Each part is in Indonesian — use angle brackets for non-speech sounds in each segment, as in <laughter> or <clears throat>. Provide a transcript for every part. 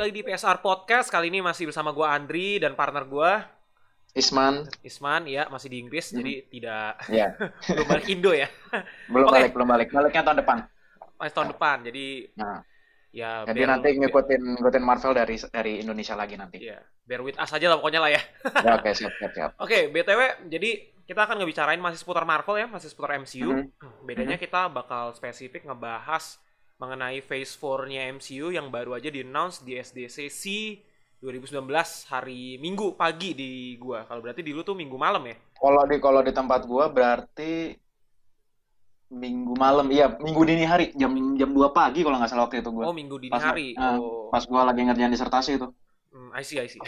lagi di PSR Podcast. Kali ini masih bersama gua Andri dan partner gua Isman. Isman, ya masih di Inggris, Mhm. jadi tidak Ya, <laughs> belum balik Indo ya. belum Oke. balik, belum balik. Baliknya tahun depan. Masih tahun depan, jadi Nah, ya. jadi bear- nanti ngikutin ngikutin Marvel dari dari Indonesia lagi nanti. Ya, bear with us aja lah pokoknya lah ya. Ya, oke, siap, siap, siap. <laughs> Oke, BTW, jadi kita akan ngebicarain masih seputar Marvel ya, masih seputar MCU. Mhm. Bedanya kita bakal spesifik ngebahas mengenai Phase 4-nya MCU yang baru aja di-announce di SDCC 2019 hari Minggu pagi di gua. Kalau berarti di lu tuh Minggu malam ya? Kalau di kalau di tempat gua berarti minggu malam, iya minggu dini hari jam jam 2 pagi kalau nggak salah waktu itu gua. Oh, Minggu dini Pas- hari. ah, oh. Pas gua lagi ngerjain disertasi itu. Hmm, I see, I see.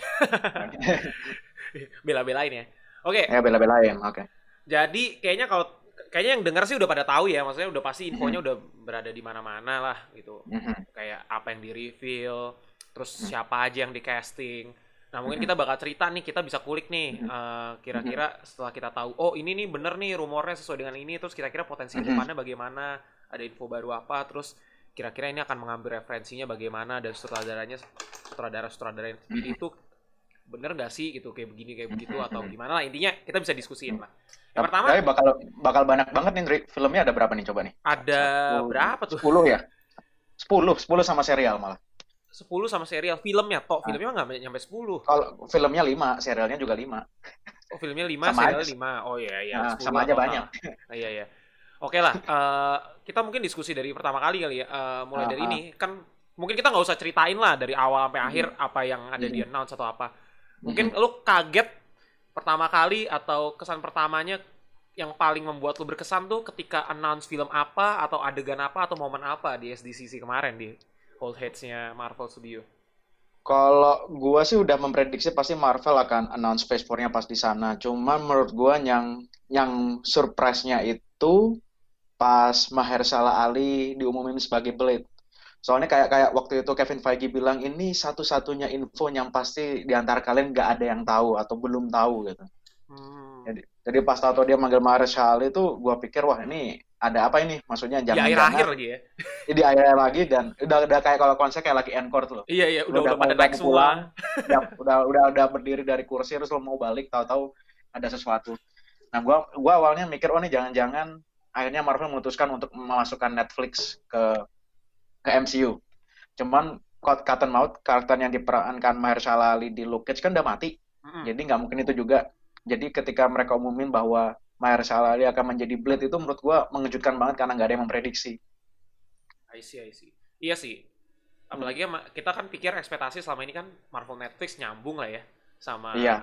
<laughs> Bela-belain ya. Oke, ya bela-belain, oke. jadi kayaknya kalau kayaknya yang dengar sih udah pada tahu ya, maksudnya udah pasti infonya udah berada di mana-mana lah gitu. Kayak apa yang di-reveal, terus Hmm. siapa aja yang di casting. Nah, mungkin kita bakal cerita nih, kita bisa kulik nih eh, kira-kira setelah kita tahu, oh ini nih bener nih rumornya sesuai dengan ini, terus kira-kira potensi depannya bagaimana, ada info baru apa, terus kira-kira ini akan mengambil referensinya bagaimana dan sutradaranya sutradara-sutradara yang Hmm. terpilih itu bener gak sih gitu kayak begini kayak begitu atau gimana lah intinya kita bisa diskusiin lah. Yang Tapi pertama tapi bakal bakal banyak banget nih filmnya ada berapa nih coba nih? ada Satu- berapa tuh? 10 ya? 10, 10 sama serial malah. 10 sama serial filmnya toh Ah. filmnya nggak nyampe 10 Kalau filmnya 5, serialnya juga 5. oh filmnya 5 Sama serialnya aja. 5 oh iya iya Nah, 10 sama aja total. banyak. Ah, iya iya oke lah eh, kita mungkin diskusi dari pertama kali kali ya Eh, mulai Ah, dari ah. ini kan mungkin kita nggak usah ceritain lah dari awal sampai Hmm. akhir apa yang ada di announce atau apa mungkin lu kaget pertama kali atau kesan pertamanya yang paling membuat lu berkesan tuh ketika announce film apa atau adegan apa atau momen apa di SDCC kemarin di Old Heads-nya Marvel Studio Kalau gua sih udah memprediksi pasti Marvel akan announce Phase 4-nya pas di sana. Cuman menurut gua yang yang surprise-nya itu pas Mahershala Ali diumumin sebagai Blade. Soalnya kayak kayak waktu itu Kevin Feige bilang ini satu-satunya info yang pasti di antara kalian nggak ada yang tahu atau belum tahu gitu. Hmm. Jadi, jadi pas tahu dia manggil Mahershala Ali itu gua pikir wah ini ada apa ini? Maksudnya di jangan akhir-akhir lagi ya di akhir lagi dan udah udah kayak kalau konsep kayak lagi encore tuh loh. iya iya udah Udah udah pada naik semua udah udah udah udah berdiri dari kursi terus lo mau balik tahu-tahu ada sesuatu. Nah, gua gua awalnya mikir oh ini jangan-jangan akhirnya Marvel memutuskan untuk memasukkan Netflix ke ke MCU. Cuman Cot- Cotton Mouth karakter yang diperankan Mahershala Ali di Luke Cage kan udah mati. Mm-mm. Jadi nggak mungkin itu juga. Jadi ketika mereka umumin bahwa Mahershala Ali akan menjadi Blade itu menurut gua mengejutkan banget karena nggak ada yang memprediksi. I see, I see. Iya sih. Apalagi sama- kita kan pikir ekspektasi selama ini kan Marvel Netflix nyambung lah ya sama Iya.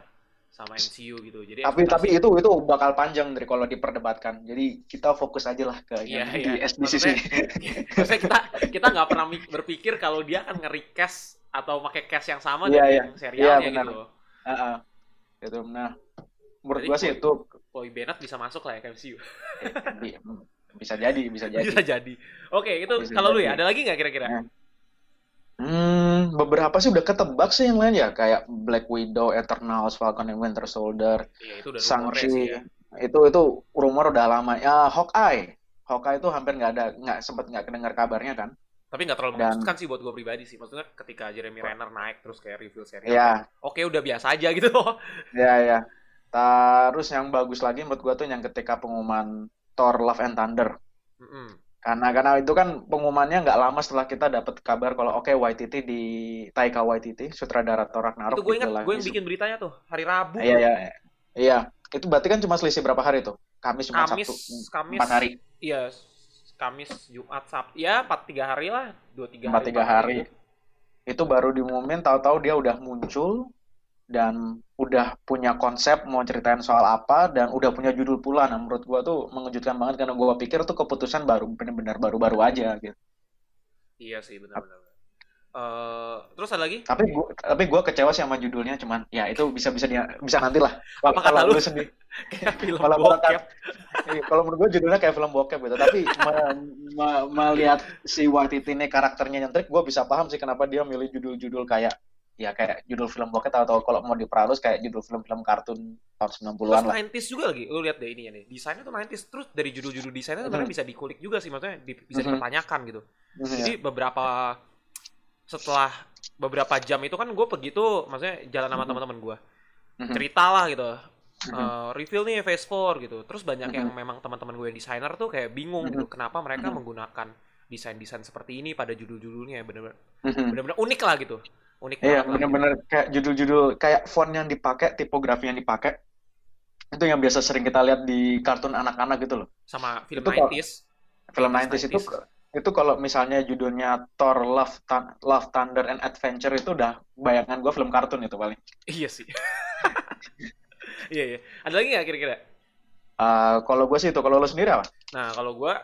Sama MCU gitu. Jadi Tapi ekspektasi- tapi itu itu bakal panjang dari kalau diperdebatkan. Jadi kita fokus aja lah ke Iya, yang iya. di SDCC. <laughs> Maksudnya kita kita nggak pernah berpikir kalau dia akan nge-recast atau pakai cast yang sama Iya, dari iya. yang serialnya Iya, benar. gitu. Heeh. Gitu. Nah, menurut Jadi gua sih itu Chloe Bennett bisa masuk lah ya ke MCU. bi- bisa jadi, bisa <laughs> jadi. bisa jadi. Oke, itu Bisa kalau lu ya, ada lagi nggak kira-kira? Nah, Hmm, beberapa sih udah ketebak sih yang lain ya, kayak Black Widow, Eternals, Falcon and Winter Soldier, Iya, itu udah Shang-Chi. ya. Itu itu rumor udah lama. Ya, Hawkeye. Hawkeye itu hampir nggak ada, nggak sempet nggak kedengar kabarnya kan? Tapi nggak terlalu Dan- memuaskan sih buat gue pribadi sih. Maksudnya ketika Jeremy Renner naik terus kayak reveal serial. Iya. Oke, udah biasa aja gitu loh. <laughs> Ya, ya. Terus yang bagus lagi menurut gua tuh yang ketika pengumuman Thor Love and Thunder. Mm-mm. Karena karena itu kan pengumumannya nggak lama setelah kita dapat kabar kalau oke Waititi di Taika Waititi sutradara Thor Ragnarok itu gue gitu ingat, lagi. gue yang bikin beritanya tuh hari Rabu. Iya iya iya. Itu berarti kan cuma selisih berapa hari tuh? Kamis cuma Kamis, Sabtu. Kamis, Empat hari. Iya, Kamis, Jumat, Sabtu. Ya, empat tiga hari lah, dua tiga Empat hari. tiga empat hari. Itu baru diumumin tahu-tahu dia udah muncul dan udah punya konsep mau ceritain soal apa dan udah punya judul pula. Nah, menurut gua tuh mengejutkan banget karena gua pikir tuh keputusan baru benar-benar baru-baru aja gitu. Iya sih, benar-benar. Eh, terus ada lagi? Tapi gua tapi gua kecewa sih sama judulnya cuman ya itu bisa bisa dia bisa nanti lah. Apa kata lu? lu sendiri <laughs> Kayak film Kalau bokep. Iya, kalau menurut gue judulnya kayak film bokep gitu. Tapi me- me- melihat si Waititi ini karakternya nyentrik, gue bisa paham sih kenapa dia milih judul-judul kayak ya kayak judul film bokep atau kalau mau diperhalus kayak judul film-film kartun tahun 90-an Terus lah. 90s juga lagi. Lu lihat deh ininya nih. Desainnya tuh 90s. Terus dari judul-judul desainnya tuh sebenarnya bisa dikulik juga sih. Maksudnya di- bisa Mhm. dipertanyakan gitu. Mhm, Jadi beberapa setelah beberapa jam itu kan gue pergi tuh maksudnya jalan sama Mhm. teman-teman gue Mhm. cerita lah gitu Mhm. Eh, reveal nih Phase 4 gitu terus banyak yang Mhm. memang teman-teman gue yang desainer tuh kayak bingung gitu Mhm. kenapa mereka Mhm. menggunakan desain-desain seperti ini pada judul-judulnya bener-bener Mhm. bener-bener unik lah gitu unik Iya, bener-bener kayak judul-judul, kayak font yang dipakai, tipografi yang dipakai, itu yang biasa sering kita lihat di kartun anak-anak gitu loh. sama film Itu kok- 90s Film 90s, 90s itu, itu kalau misalnya judulnya Thor Love, Thun- Love, Thunder, and Adventure itu udah bayangan gue film kartun itu paling. <laughs> iya sih. <laughs> Iya iya. Ada lagi nggak kira-kira? Eh, kalau gue sih itu, kalau lo sendiri apa? Nah, kalau gua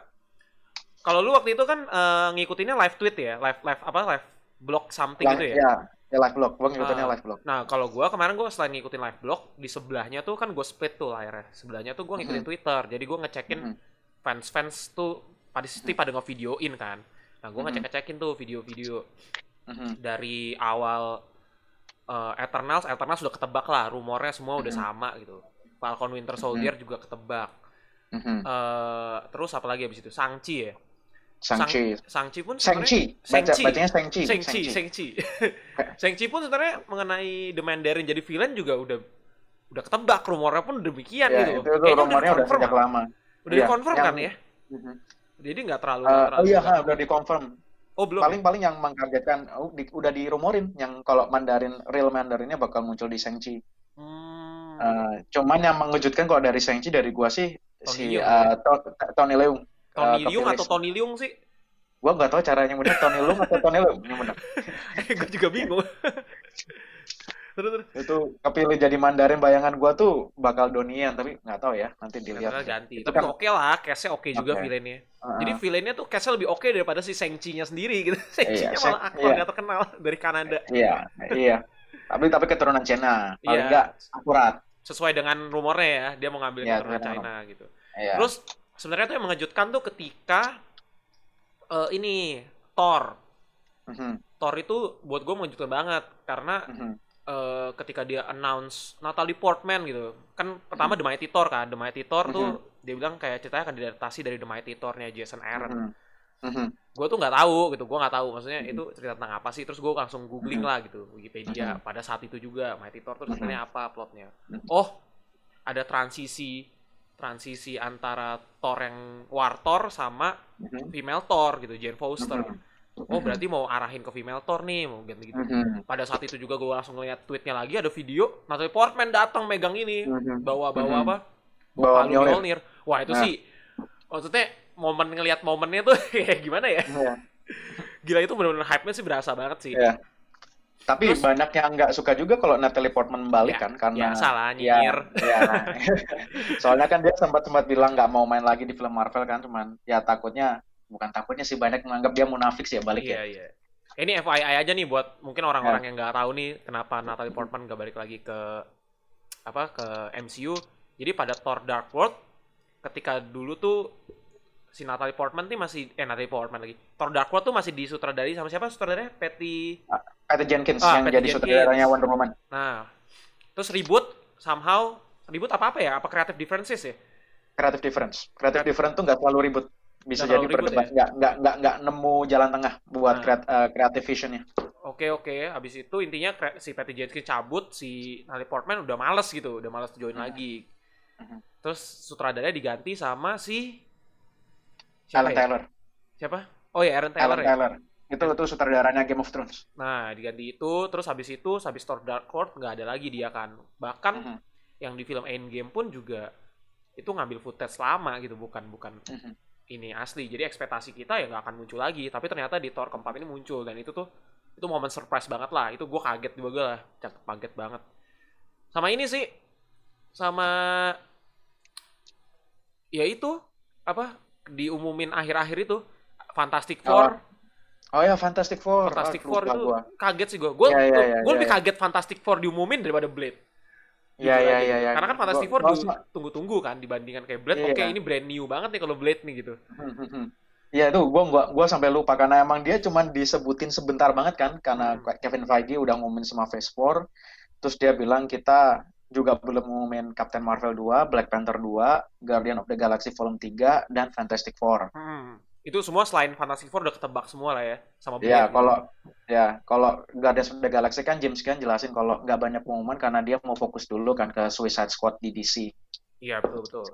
kalau lu waktu itu kan eh, ngikutinnya live tweet ya, live live apa? Live blog something Live- gitu ya. ya, ya live blog, gue ngikutinnya Ah. live blog. Nah, kalau gua kemarin gua selain ngikutin live blog, di sebelahnya tuh kan gue split tuh layarnya. Sebelahnya tuh gua ngikutin Mhm. Twitter. Jadi gua ngecekin Mhm. fans-fans tuh pada pasti pada ngevideoin kan. Nah, Mhm. ngecek-ngecekin tuh video-video Mhm. dari awal eh, Eternals, Eternals sudah ketebak lah, rumornya semua udah Mhm. sama gitu. Falcon Winter Soldier juga ketebak. Mhm. Eh, terus apa lagi abis itu? Sangchi ya. Shang-Chi. Sangchi pun Shang-Chi. Baca, bacanya Shang-Chi. Shang-Chi, Shang-Chi. Shang-Chi <laughs> pun sebenarnya mengenai The Mandarin jadi villain juga udah udah ketebak rumornya pun demikian Ya, gitu. itu, itu Kayaknya rumornya udah dikonfirm sejak kan? lama. Udah Iya, dikonfirm yang- kan ya? Mhm. Jadi nggak terlalu, Eh, nggak terlalu oh iya, ha, udah dikonfirm. Oh belum. Paling-paling yang mengkagetkan, oh, di- udah dirumorin yang kalau Mandarin real Mandarinnya bakal muncul di Shang-Chi. Hmm. Eh, cuman yang mengejutkan kalau dari Shang-Chi dari gua sih Tony si Leung, eh, To- Tony Leung. Tony Eh, Leung kepilih. atau Tony Leung sih? Gua nggak tahu caranya bener Tony Leung atau Tony Leung yang bener. <laughs> gue juga bingung. <laughs> terus terus. Itu kepilih jadi Mandarin bayangan gua tuh bakal Donian tapi nggak tahu ya nanti dilihat. Ternyata ganti. Itu Tapi kan- oke lah, case-nya oke juga Oke. villainnya. Heeh. Jadi villainnya tuh case-nya lebih oke daripada si Shang-Chi-nya sendiri gitu. Shang-Chi-nya Shang- malah aktor iya. nggak terkenal dari Kanada. Iya, iya. Tapi tapi keturunan Cina, paling Iya. nggak akurat. Sesuai dengan rumornya ya, dia mau ngambil Iya, keturunan China gitu. Iya. Terus sebenarnya tuh yang mengejutkan tuh ketika eh, ini Thor. Mhm, Thor itu buat gue mengejutkan banget karena mhm, eh, ketika dia announce Natalie Portman gitu. Kan pertama Mhm. The Mighty Thor kan. The Mighty Thor tuh dia bilang kayak ceritanya akan diadaptasi dari The Mighty Thor-nya Jason Aaron. mhm, mhm, Gue tuh nggak tahu gitu. Gue nggak tahu maksudnya Mhm. itu cerita tentang apa sih. Terus gue langsung googling Mhm. lah gitu Wikipedia pada saat itu juga Mighty Thor tuh Mhm. ceritanya apa plotnya. Mhm. Oh, ada transisi transisi antara Thor yang War Thor sama mhm, female Thor gitu, Jane Foster. mhm, Oh berarti mau arahin ke female Thor nih, mau gitu. Pada saat itu juga gue langsung ngeliat tweetnya lagi ada video Natalie Portman datang megang ini, bawa-bawa Mhm. apa? Bawa Mjolnir. Wah itu Nah. sih, maksudnya momen ngelihat momennya tuh <laughs> kayak gimana ya? Iya, Gila itu bener-bener hype-nya sih berasa banget sih. iya. Tapi Terus- banyak yang nggak suka juga kalau Natalie Portman balik Ya, kan karena biasa lah, ya, nyinyir. ya. <laughs> Soalnya kan dia sempat sempat bilang nggak mau main lagi di film Marvel kan, cuman ya takutnya bukan takutnya sih banyak menganggap dia munafik sih ya balik Iya ya. iya. Ini FYI aja nih buat mungkin orang-orang Ya. yang nggak tahu nih kenapa Natalie Portman nggak balik lagi ke apa ke MCU. Jadi pada Thor Dark World ketika dulu tuh si Natalie Portman tuh masih eh Natalie Portman lagi. Thor Dark World tuh masih disutradari sama siapa sutradaranya? Patty. Patty Jenkins Ah, yang Patty jadi Jenkins. sutradaranya Wonder Woman. Nah, terus reboot somehow reboot apa apa ya? Apa creative differences ya? Creative difference. Creative difference tuh nggak terlalu ribut. Bisa jadi ribut berdebat. Nggak nggak nggak nggak nemu jalan tengah buat Nah. creat- eh, creative visionnya. Oke oke, habis itu intinya si Patty Jenkins cabut, si Natalie Portman udah males gitu, udah males join Mhm. lagi. Mhm. Terus sutradaranya diganti sama si siapa Alan ya? Taylor. Siapa? Oh ya Aaron Taylor Alan ya. Taylor. Itu itu sutradaranya Game of Thrones. Nah diganti itu, terus habis itu habis Thor Dark World nggak ada lagi dia kan. Bahkan Mhm, yang di film Endgame pun juga itu ngambil footage lama gitu, bukan bukan mhm. ini asli. Jadi ekspektasi kita ya nggak akan muncul lagi. Tapi ternyata di Thor keempat ini muncul dan itu tuh itu momen surprise banget lah. Itu gue kaget juga lah, Cak- kaget banget. Sama ini sih, sama ya itu apa diumumin akhir-akhir itu Fantastic Four. Oh ya Fantastic Four. Fantastic Ah, Four itu gua. kaget sih gue. Gue Ya, ya, ya, gue ya, lebih ya. kaget Fantastic Four diumumin daripada Blade. Iya Jujur iya iya iya. Karena kan Fantastic Gua- Four sama- tunggu-tunggu kan dibandingkan kayak Blade. Iya. Oke ini brand new banget nih kalau Blade nih gitu. Iya tuh, gua gua gua sampai lupa karena emang dia cuman disebutin sebentar banget kan karena Hmm. Kevin Feige udah ngumumin sama Phase 4. Terus dia bilang kita juga belum ngumumin Captain Marvel 2, Black Panther 2, Guardian of the Galaxy Volume 3 dan Fantastic Four. Hmm. Itu semua selain Fantastic Four udah ketebak semua lah ya sama Blade. Ya, kalau ya kalau Guardians of the Galaxy kan James Gunn jelasin kalau nggak banyak pengumuman karena dia mau fokus dulu kan ke Suicide Squad di DC. Iya betul betul.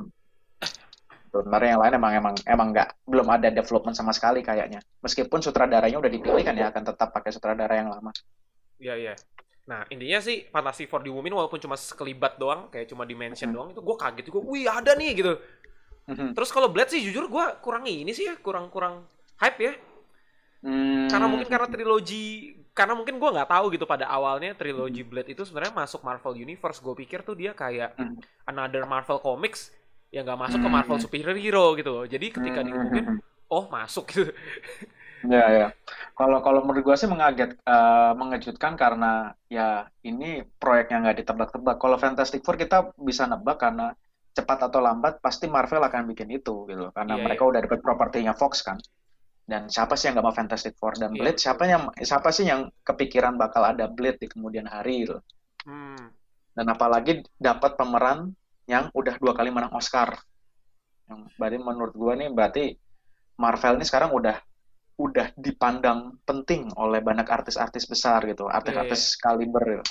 Sebenarnya yang lain emang emang emang nggak belum ada development sama sekali kayaknya. Meskipun sutradaranya udah dipilih kan ya akan tetap pakai sutradara yang lama. Iya iya. Nah intinya sih Fantastic Four diumumin walaupun cuma sekelibat doang, kayak cuma di mention Mhm. doang itu gue kaget juga. Wih ada nih gitu. Mhm. Terus kalau Blade sih jujur gue kurang ini sih ya, kurang kurang hype ya. Hmm. Karena mungkin karena trilogi, karena mungkin gue nggak tahu gitu pada awalnya trilogi Blade itu sebenarnya masuk Marvel Universe. Gue pikir tuh dia kayak Hmm. another Marvel Comics yang nggak masuk ke Hmm. Marvel superhero gitu loh. Jadi ketika Hmm. diumumin, oh masuk gitu. <laughs> Ya, ya. Kalau kalau menurut gue sih mengaget, eh, mengejutkan karena ya ini proyeknya nggak ditebak-tebak. Kalau Fantastic Four kita bisa nebak karena cepat atau lambat pasti Marvel akan bikin itu gitu. Karena Iya, mereka udah dapat propertinya Fox kan. Dan siapa sih yang nggak mau Fantastic Four dan Iya, Blade? betul. Siapa yang siapa sih yang kepikiran bakal ada Blade di kemudian hari gitu. Hmm. Dan apalagi dapat pemeran yang udah dua kali menang Oscar. Yang berarti menurut gua nih berarti Marvel ini sekarang udah udah dipandang penting oleh banyak artis-artis besar gitu, artis-artis kaliber gitu,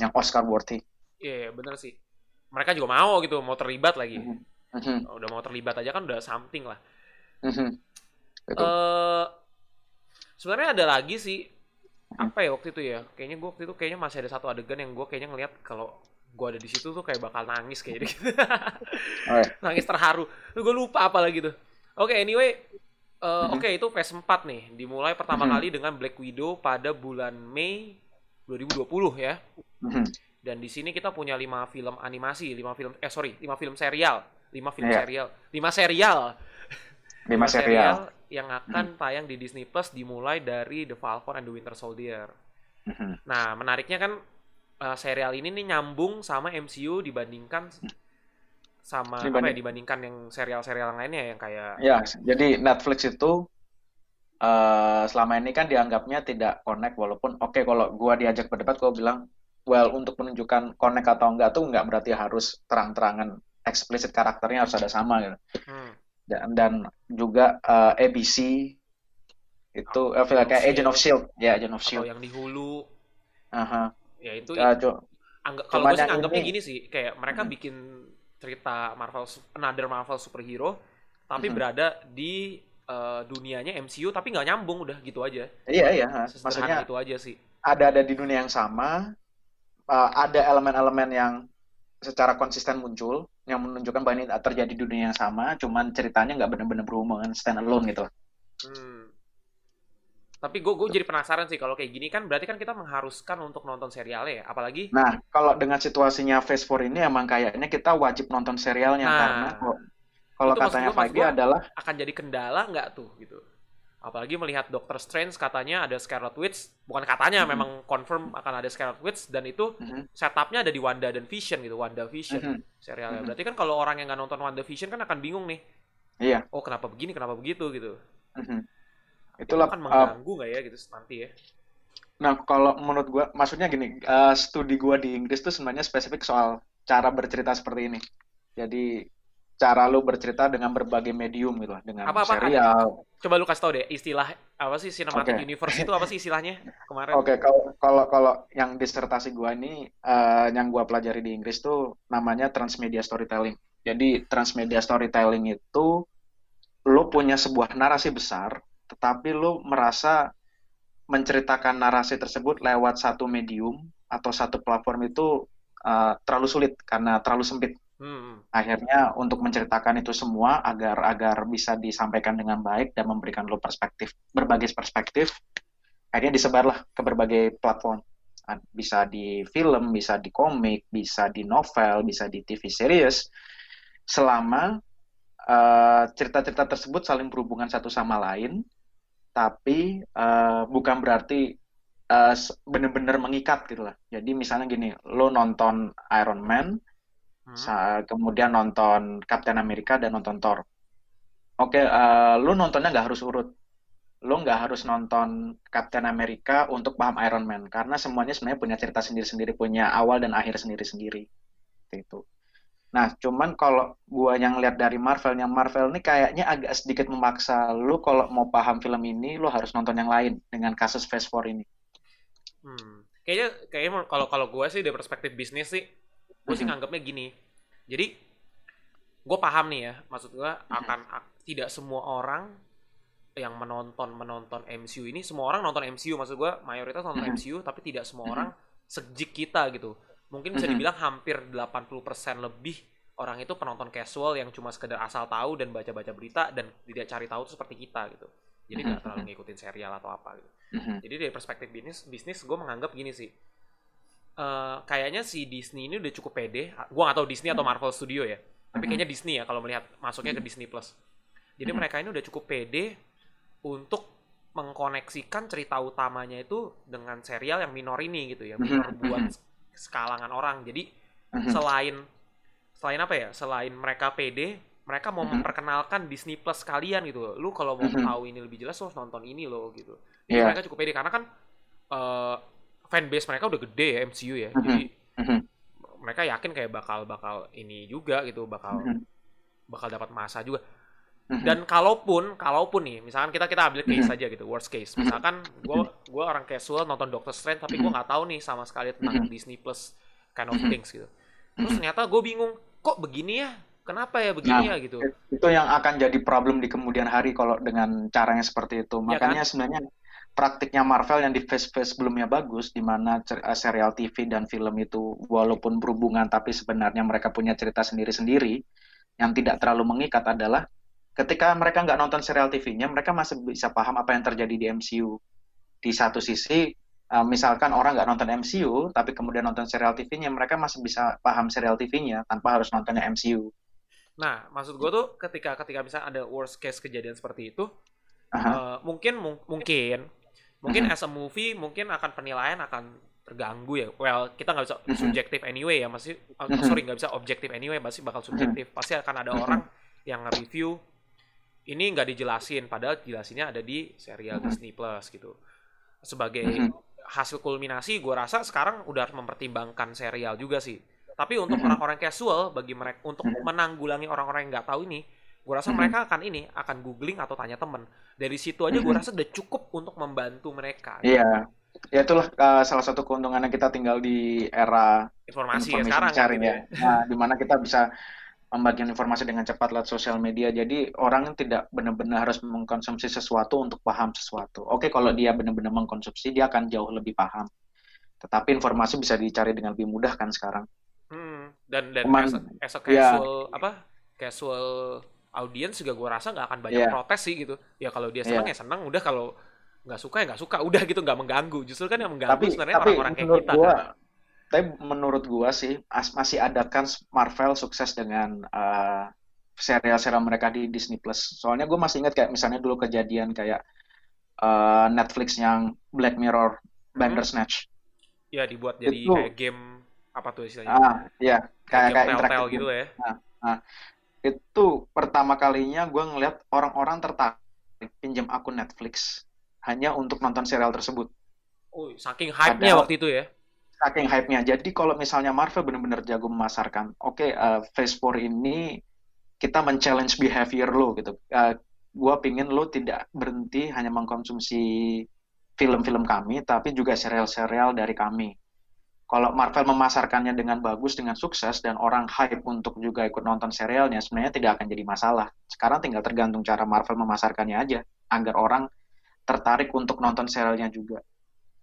yang Oscar worthy. Iya, yeah, bener sih. Mereka juga mau gitu, mau terlibat lagi. Mhm. Mhm. Udah mau terlibat aja kan udah something lah. Mhm. Gitu. Eh sebenarnya ada lagi sih apa ya waktu itu ya kayaknya gue waktu itu kayaknya masih ada satu adegan yang gue kayaknya ngeliat kalau gue ada di situ tuh kayak bakal nangis kayaknya gitu. Oh, iya. <laughs> nangis terharu gue lupa apa lagi tuh oke anyway eh, oke itu phase 4 nih dimulai pertama Mhm. kali dengan Black Widow pada bulan Mei 2020 ya Mhm. dan di sini kita punya lima film animasi lima film eh sorry lima film serial lima film Iya. serial lima serial Lima serial. yang akan tayang di Disney Plus dimulai dari The Falcon and the Winter Soldier. Mhm. Nah, menariknya kan uh, serial ini nih nyambung sama MCU dibandingkan sama apa ya Dibanding- dibandingkan yang serial-serial lainnya yang kayak Ya, jadi Netflix itu eh, selama ini kan dianggapnya tidak connect walaupun oke kalau gua diajak berdebat gua bilang well untuk menunjukkan connect atau enggak tuh enggak berarti harus terang-terangan eksplisit karakternya harus ada sama gitu. hmm, Dan, dan juga eh, ABC itu Agent of kayak Shield. Agent of Shield, ya Agent of atau Shield. yang di Hulu Aha. ya itu Jo- anggap kalau gue sih anggapnya ini- gini sih kayak mereka Mhm. bikin cerita Marvel another Marvel superhero tapi Mhm. berada di uh, dunianya MCU tapi nggak nyambung udah gitu aja Iya iya, maksudnya itu aja sih ada-ada di dunia yang sama, eh, ada elemen-elemen yang secara konsisten muncul yang menunjukkan bahwa ini terjadi di dunia yang sama, cuman ceritanya nggak benar-benar berhubungan stand alone gitu. Hmm. Tapi gue gue jadi penasaran sih kalau kayak gini kan berarti kan kita mengharuskan untuk nonton serialnya ya, apalagi Nah, kalau dengan situasinya Phase 4 ini emang kayaknya kita wajib nonton serialnya Nah, karena kalau katanya gua- adalah akan jadi kendala nggak tuh gitu. Apalagi melihat Doctor Strange katanya ada Scarlet Witch, bukan katanya Mhm. memang confirm akan ada Scarlet Witch dan itu Mhm, setupnya ada di Wanda dan Vision gitu, Wanda Vision mhm, serialnya. Berarti kan kalau orang yang nggak nonton Wanda Vision kan akan bingung nih, iya. oh kenapa begini, kenapa begitu gitu. mhm. Itu Itulah akan uh, mengganggu nggak ya gitu nanti ya? Nah, kalau menurut gua, maksudnya gini, eh, studi gua di Inggris tuh sebenarnya spesifik soal cara bercerita seperti ini. Jadi, cara lu bercerita dengan berbagai medium gitu lah, dengan Apa-apa, serial. Coba lu kasih tau deh istilah apa sih cinematic Oke. universe itu apa sih istilahnya kemarin? Oke, kalau kalau kalau yang disertasi gua ini, eh, yang gua pelajari di Inggris tuh namanya transmedia storytelling. Jadi, transmedia storytelling itu lu punya sebuah narasi besar, tetapi lu merasa menceritakan narasi tersebut lewat satu medium atau satu platform itu uh, terlalu sulit karena terlalu sempit. Hmm. Akhirnya untuk menceritakan itu semua agar agar bisa disampaikan dengan baik dan memberikan lo perspektif berbagai perspektif, akhirnya disebarlah ke berbagai platform. Bisa di film, bisa di komik, bisa di novel, bisa di TV series. Selama uh, cerita-cerita tersebut saling berhubungan satu sama lain, tapi uh, bukan berarti uh, s- benar-benar mengikat gitu lah. Jadi misalnya gini, lo nonton Iron Man, Hmm. kemudian nonton Captain America dan nonton Thor. Oke, eh, lu nontonnya nggak harus urut. Lu nggak harus nonton Captain America untuk paham Iron Man, karena semuanya sebenarnya punya cerita sendiri-sendiri, punya awal dan akhir sendiri-sendiri. Itu. Nah, cuman kalau gua yang lihat dari Marvel, yang Marvel ini kayaknya agak sedikit memaksa lu kalau mau paham film ini, lu harus nonton yang lain dengan kasus Phase 4 ini. Hmm. Kayaknya kayaknya kalau kalau gue sih dari perspektif bisnis sih, gue sih Mhm. nganggapnya gini. Jadi gue paham nih ya, maksud gue Mhm. akan ak- tidak semua orang yang menonton menonton MCU ini semua orang nonton MCU maksud gue mayoritas nonton. MCU tapi tidak semua orang sejik kita gitu mungkin bisa dibilang hampir 80% lebih orang itu penonton casual yang cuma sekedar asal tahu dan baca-baca berita dan tidak cari tahu tuh seperti kita gitu. Jadi nggak terlalu ngikutin serial atau apa gitu. Jadi dari perspektif bisnis bisnis gue menganggap gini sih. Eh, kayaknya si Disney ini udah cukup pede. Gue gak tahu Disney atau Marvel Studio ya tapi kayaknya Disney ya kalau melihat masuknya ke Disney Plus. Jadi mereka ini udah cukup pede untuk mengkoneksikan cerita utamanya itu dengan serial yang minor ini gitu ya minor buat. Sekalangan orang jadi Mhm. selain selain apa ya selain mereka pede mereka mau Mhm. memperkenalkan Disney Plus kalian gitu lu kalau mau Mhm. tahu ini lebih jelas harus nonton ini loh gitu jadi Iya. mereka cukup pede karena kan eh fanbase mereka udah gede ya MCU ya Mhm. jadi mereka yakin kayak bakal bakal ini juga gitu bakal bakal dapat masa juga Mhm. dan kalaupun kalaupun nih misalkan kita kita ambil case Mhm. aja gitu worst case misalkan gue gue orang casual nonton Doctor Strange tapi gue Mhm. nggak tahu nih sama sekali tentang Mhm. Disney Plus kind of Mhm. things gitu terus Mhm. ternyata gue bingung kok begini ya kenapa ya begini Nah, ya gitu itu yang akan jadi problem di kemudian hari kalau dengan caranya seperti itu. Iya Makanya sebenarnya praktiknya Marvel yang di phase-phase sebelumnya bagus, di mana eh, serial TV dan film itu walaupun berhubungan tapi sebenarnya mereka punya cerita sendiri-sendiri yang tidak terlalu mengikat adalah ketika mereka nggak nonton serial TV-nya, mereka masih bisa paham apa yang terjadi di MCU. Di satu sisi, eh, misalkan orang nggak nonton MCU, tapi kemudian nonton serial TV-nya, mereka masih bisa paham serial TV-nya tanpa harus nontonnya MCU. nah maksud gue tuh ketika ketika misalnya ada worst case kejadian seperti itu eh, mungkin mung- mungkin mungkin Mhm. as a movie mungkin akan penilaian akan terganggu ya well kita nggak bisa Mhm. subjektif anyway ya masih uh, Mhm. sorry nggak bisa objektif anyway masih bakal subjektif pasti akan ada orang yang nge-review ini nggak dijelasin padahal jelasinnya ada di serial Mhm. Disney Plus gitu. Sebagai Mhm. hasil kulminasi gue rasa sekarang udah harus mempertimbangkan serial juga sih. Tapi untuk Mhm. orang-orang casual bagi mereka untuk menanggulangi orang-orang yang nggak tahu ini gue rasa mereka akan ini akan googling atau tanya temen. Dari situ aja gue rasa udah cukup untuk membantu mereka. Iya, ya itulah uh, salah satu keuntungannya kita tinggal di era informasi ya sekarang sharing gitu ya. Nah, di mana kita bisa membagikan informasi dengan cepat lewat sosial media. Jadi orang tidak benar-benar harus mengkonsumsi sesuatu untuk paham sesuatu. Oke, kalau dia benar-benar mengkonsumsi, dia akan jauh lebih paham. Tetapi informasi bisa dicari dengan lebih mudah kan sekarang. Hmm, dan dan Cuman, as, a, as a ya. casual apa casual audience juga gue rasa nggak akan banyak Iya. protes sih gitu ya kalau dia senang Iya. ya senang udah kalau nggak suka ya nggak suka udah gitu nggak mengganggu justru kan yang mengganggu Tapi sebenarnya orang-orang kayak kita gua, kan. Tapi menurut gua sih as- masih ada kan Marvel sukses dengan uh, serial-serial mereka di Disney Plus. Soalnya gue masih ingat kayak misalnya dulu kejadian kayak uh, Netflix yang Black Mirror Bandersnatch. ya dibuat jadi Itu- kayak game apa tuh istilahnya? Ah, iya, kayak kayak interactive gitu ya? Itu pertama kalinya gue ngeliat orang-orang tertarik pinjam akun Netflix hanya untuk nonton serial tersebut. oh saking hype-nya waktu itu ya Saking hype-nya. Jadi kalau misalnya Marvel benar-benar jago memasarkan, oke, eh, Phase 4 ini kita men-challenge behavior lo gitu. Eh, gua pingin lo tidak berhenti hanya mengkonsumsi film-film kami, tapi juga serial-serial dari kami. Kalau Marvel memasarkannya dengan bagus, dengan sukses, dan orang hype untuk juga ikut nonton serialnya, sebenarnya tidak akan jadi masalah. Sekarang tinggal tergantung cara Marvel memasarkannya aja, agar orang tertarik untuk nonton serialnya juga.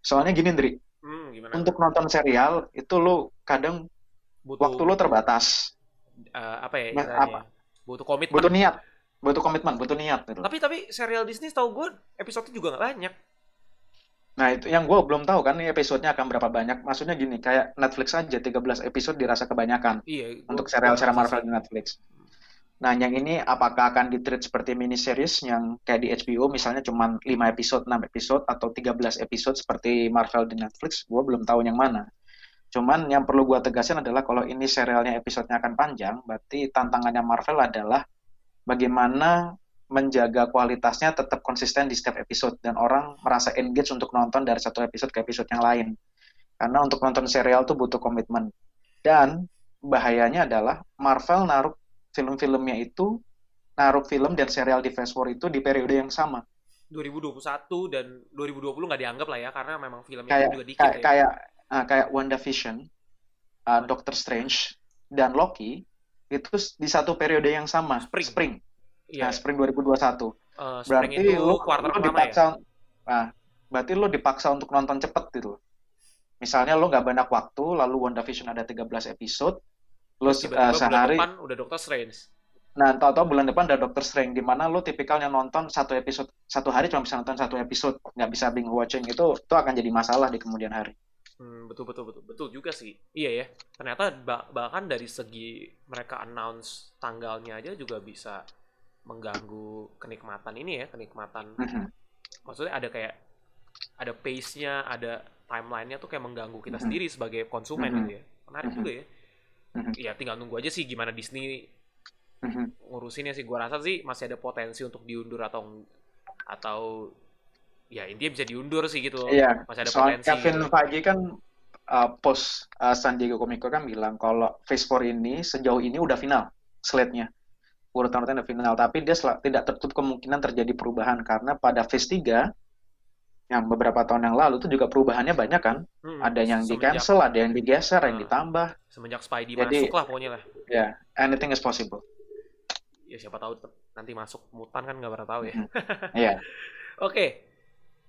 Soalnya gini, Ndri, hmm, gimana untuk nonton serial itu lo kadang butuh waktu lo terbatas, eh, apa ya Mas, istilahnya? butuh komitmen. Butuh niat, butuh komitmen, butuh niat gitu. tapi tapi serial Disney tahu gue episode juga nggak banyak. Nah itu yang gue belum tahu kan episodenya akan berapa banyak. Maksudnya gini, kayak Netflix aja 13 episode dirasa kebanyakan iya untuk serial-serial Marvel di Netflix. Nah yang ini apakah akan ditreat seperti mini series yang kayak di HBO misalnya cuma 5 episode, 6 episode atau 13 episode seperti Marvel di Netflix, gue belum tahu yang mana. Cuman yang perlu gue tegasin adalah kalau ini serialnya episodenya akan panjang, berarti tantangannya Marvel adalah bagaimana menjaga kualitasnya tetap konsisten di setiap episode dan orang merasa engage untuk nonton dari satu episode ke episode yang lain. Karena untuk nonton serial tuh butuh komitmen. Dan bahayanya adalah Marvel naruh film-filmnya itu naruh film dan serial di Phase War itu di periode yang sama. 2021 dan 2020 nggak dianggap lah ya karena memang filmnya Kayak juga dikit kayak ya. kayak ah, kayak WandaVision, uh, Doctor Strange dan Loki itu di satu periode yang sama, Spring. spring. Iya. Nah, spring 2021. Eh, spring Berarti itu lu, quarter lu pertama ya. dipaksa, nah, berarti lu dipaksa untuk nonton cepet gitu. Misalnya lu nggak banyak waktu, lalu WandaVision ada 13 episode, tiba-tiba uh, bulan sehari, depan udah Doctor Strange. nah tahu-tahu bulan depan ada Doctor Strange, di mana lu tipikalnya nonton satu episode, satu hari cuma bisa nonton satu episode, nggak bisa binge watching itu, itu akan jadi masalah di kemudian hari. Hmm, betul betul betul betul juga sih. Iya ya. Ternyata ba- bahkan dari segi mereka announce tanggalnya aja juga bisa mengganggu kenikmatan ini ya, kenikmatan. Mhm. Maksudnya ada kayak ada pace-nya, ada timeline-nya tuh kayak mengganggu kita Mhm. sendiri sebagai konsumen Mhm. gitu ya. Menarik Mhm. juga ya. Mhm. Ya tinggal nunggu aja sih gimana Disney Mhm. ngurusinnya sih. Gua rasa sih masih ada potensi untuk diundur atau atau ya intinya bisa diundur sih gitu. Iya, Masih ada soalnya potensi. Kevin gitu. Feige kan uh, post uh, San Diego Comic Con kan bilang kalau Phase 4 ini sejauh ini udah final slate-nya. Urutan-urutan udah final, tapi dia tidak tertutup kemungkinan terjadi perubahan karena pada Phase 3 yang beberapa tahun yang lalu itu juga perubahannya banyak kan. Hmm, Ada yang di cancel, ada yang digeser, yang Ah. ditambah. semenjak Spidey Jadi- masuk lah pokoknya lah. Ya, anything is possible. Ya siapa tahu nanti masuk mutan kan nggak pernah tahu ya. Mhm. <laughs> Iya. Oke.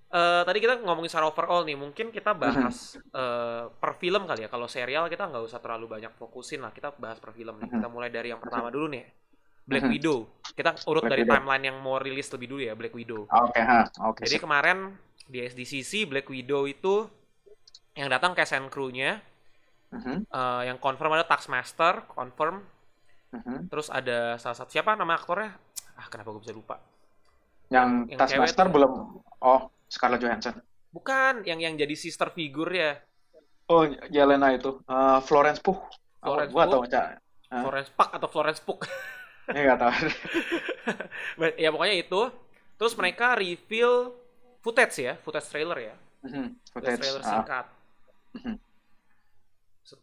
Eh, tadi kita ngomongin secara overall nih, mungkin kita bahas eh, per film kali ya. Kalau serial kita nggak usah terlalu banyak fokusin lah. Kita bahas per film nih. Kita mulai dari yang pertama dulu nih. Black. Widow. Kita urut Black dari Widow. timeline yang mau rilis lebih dulu ya, Black Widow. Oke, ha, oke. Jadi sip. kemarin di SDCC Black Widow itu yang datang cast and crew-nya Mhm, eh, yang confirm ada Taskmaster, confirm. mhm. Terus ada salah satu siapa nama aktornya? Ah, kenapa gue bisa lupa? Yang yang Taskmaster belum. Oh, Scarlett Johansson. Bukan, yang yang jadi sister figure ya. Oh, Yelena itu. Uh, Florence Pugh. Oh, Florence gua Pugh. Cak. Hah? Florence Puck atau Florence Pugh. Nggak tahu. <laughs> ya pokoknya itu. Terus mereka reveal footage ya, footage trailer ya. Mhm, Footage footage. trailer Ah. singkat. Mhm.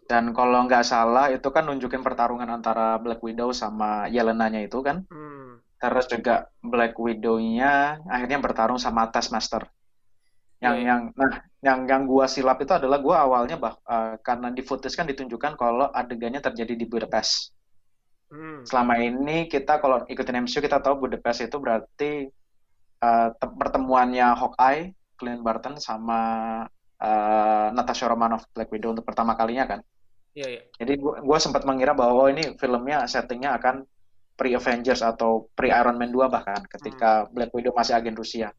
Dan kalau nggak salah itu kan nunjukin pertarungan antara Black Widow sama Yelena-nya itu kan. Hmm. Terus juga Black Widow-nya akhirnya bertarung sama Taskmaster. Yang Iya. yang nah yang yang gua silap itu adalah gua awalnya bah eh, karena di footage kan ditunjukkan kalau adegannya terjadi di Budapest. Hmm. Selama ini kita kalau ikutin MCU kita tahu Budapest itu berarti tem- pertemuannya Hawkeye, Clint Barton sama eh, Natasha Romanoff Black Widow untuk pertama kalinya kan. Iya, iya. Jadi gua, gua sempat mengira bahwa oh ini filmnya settingnya akan pre-Avengers atau pre-Iron Man 2 bahkan ketika Black Widow masih agen Rusia.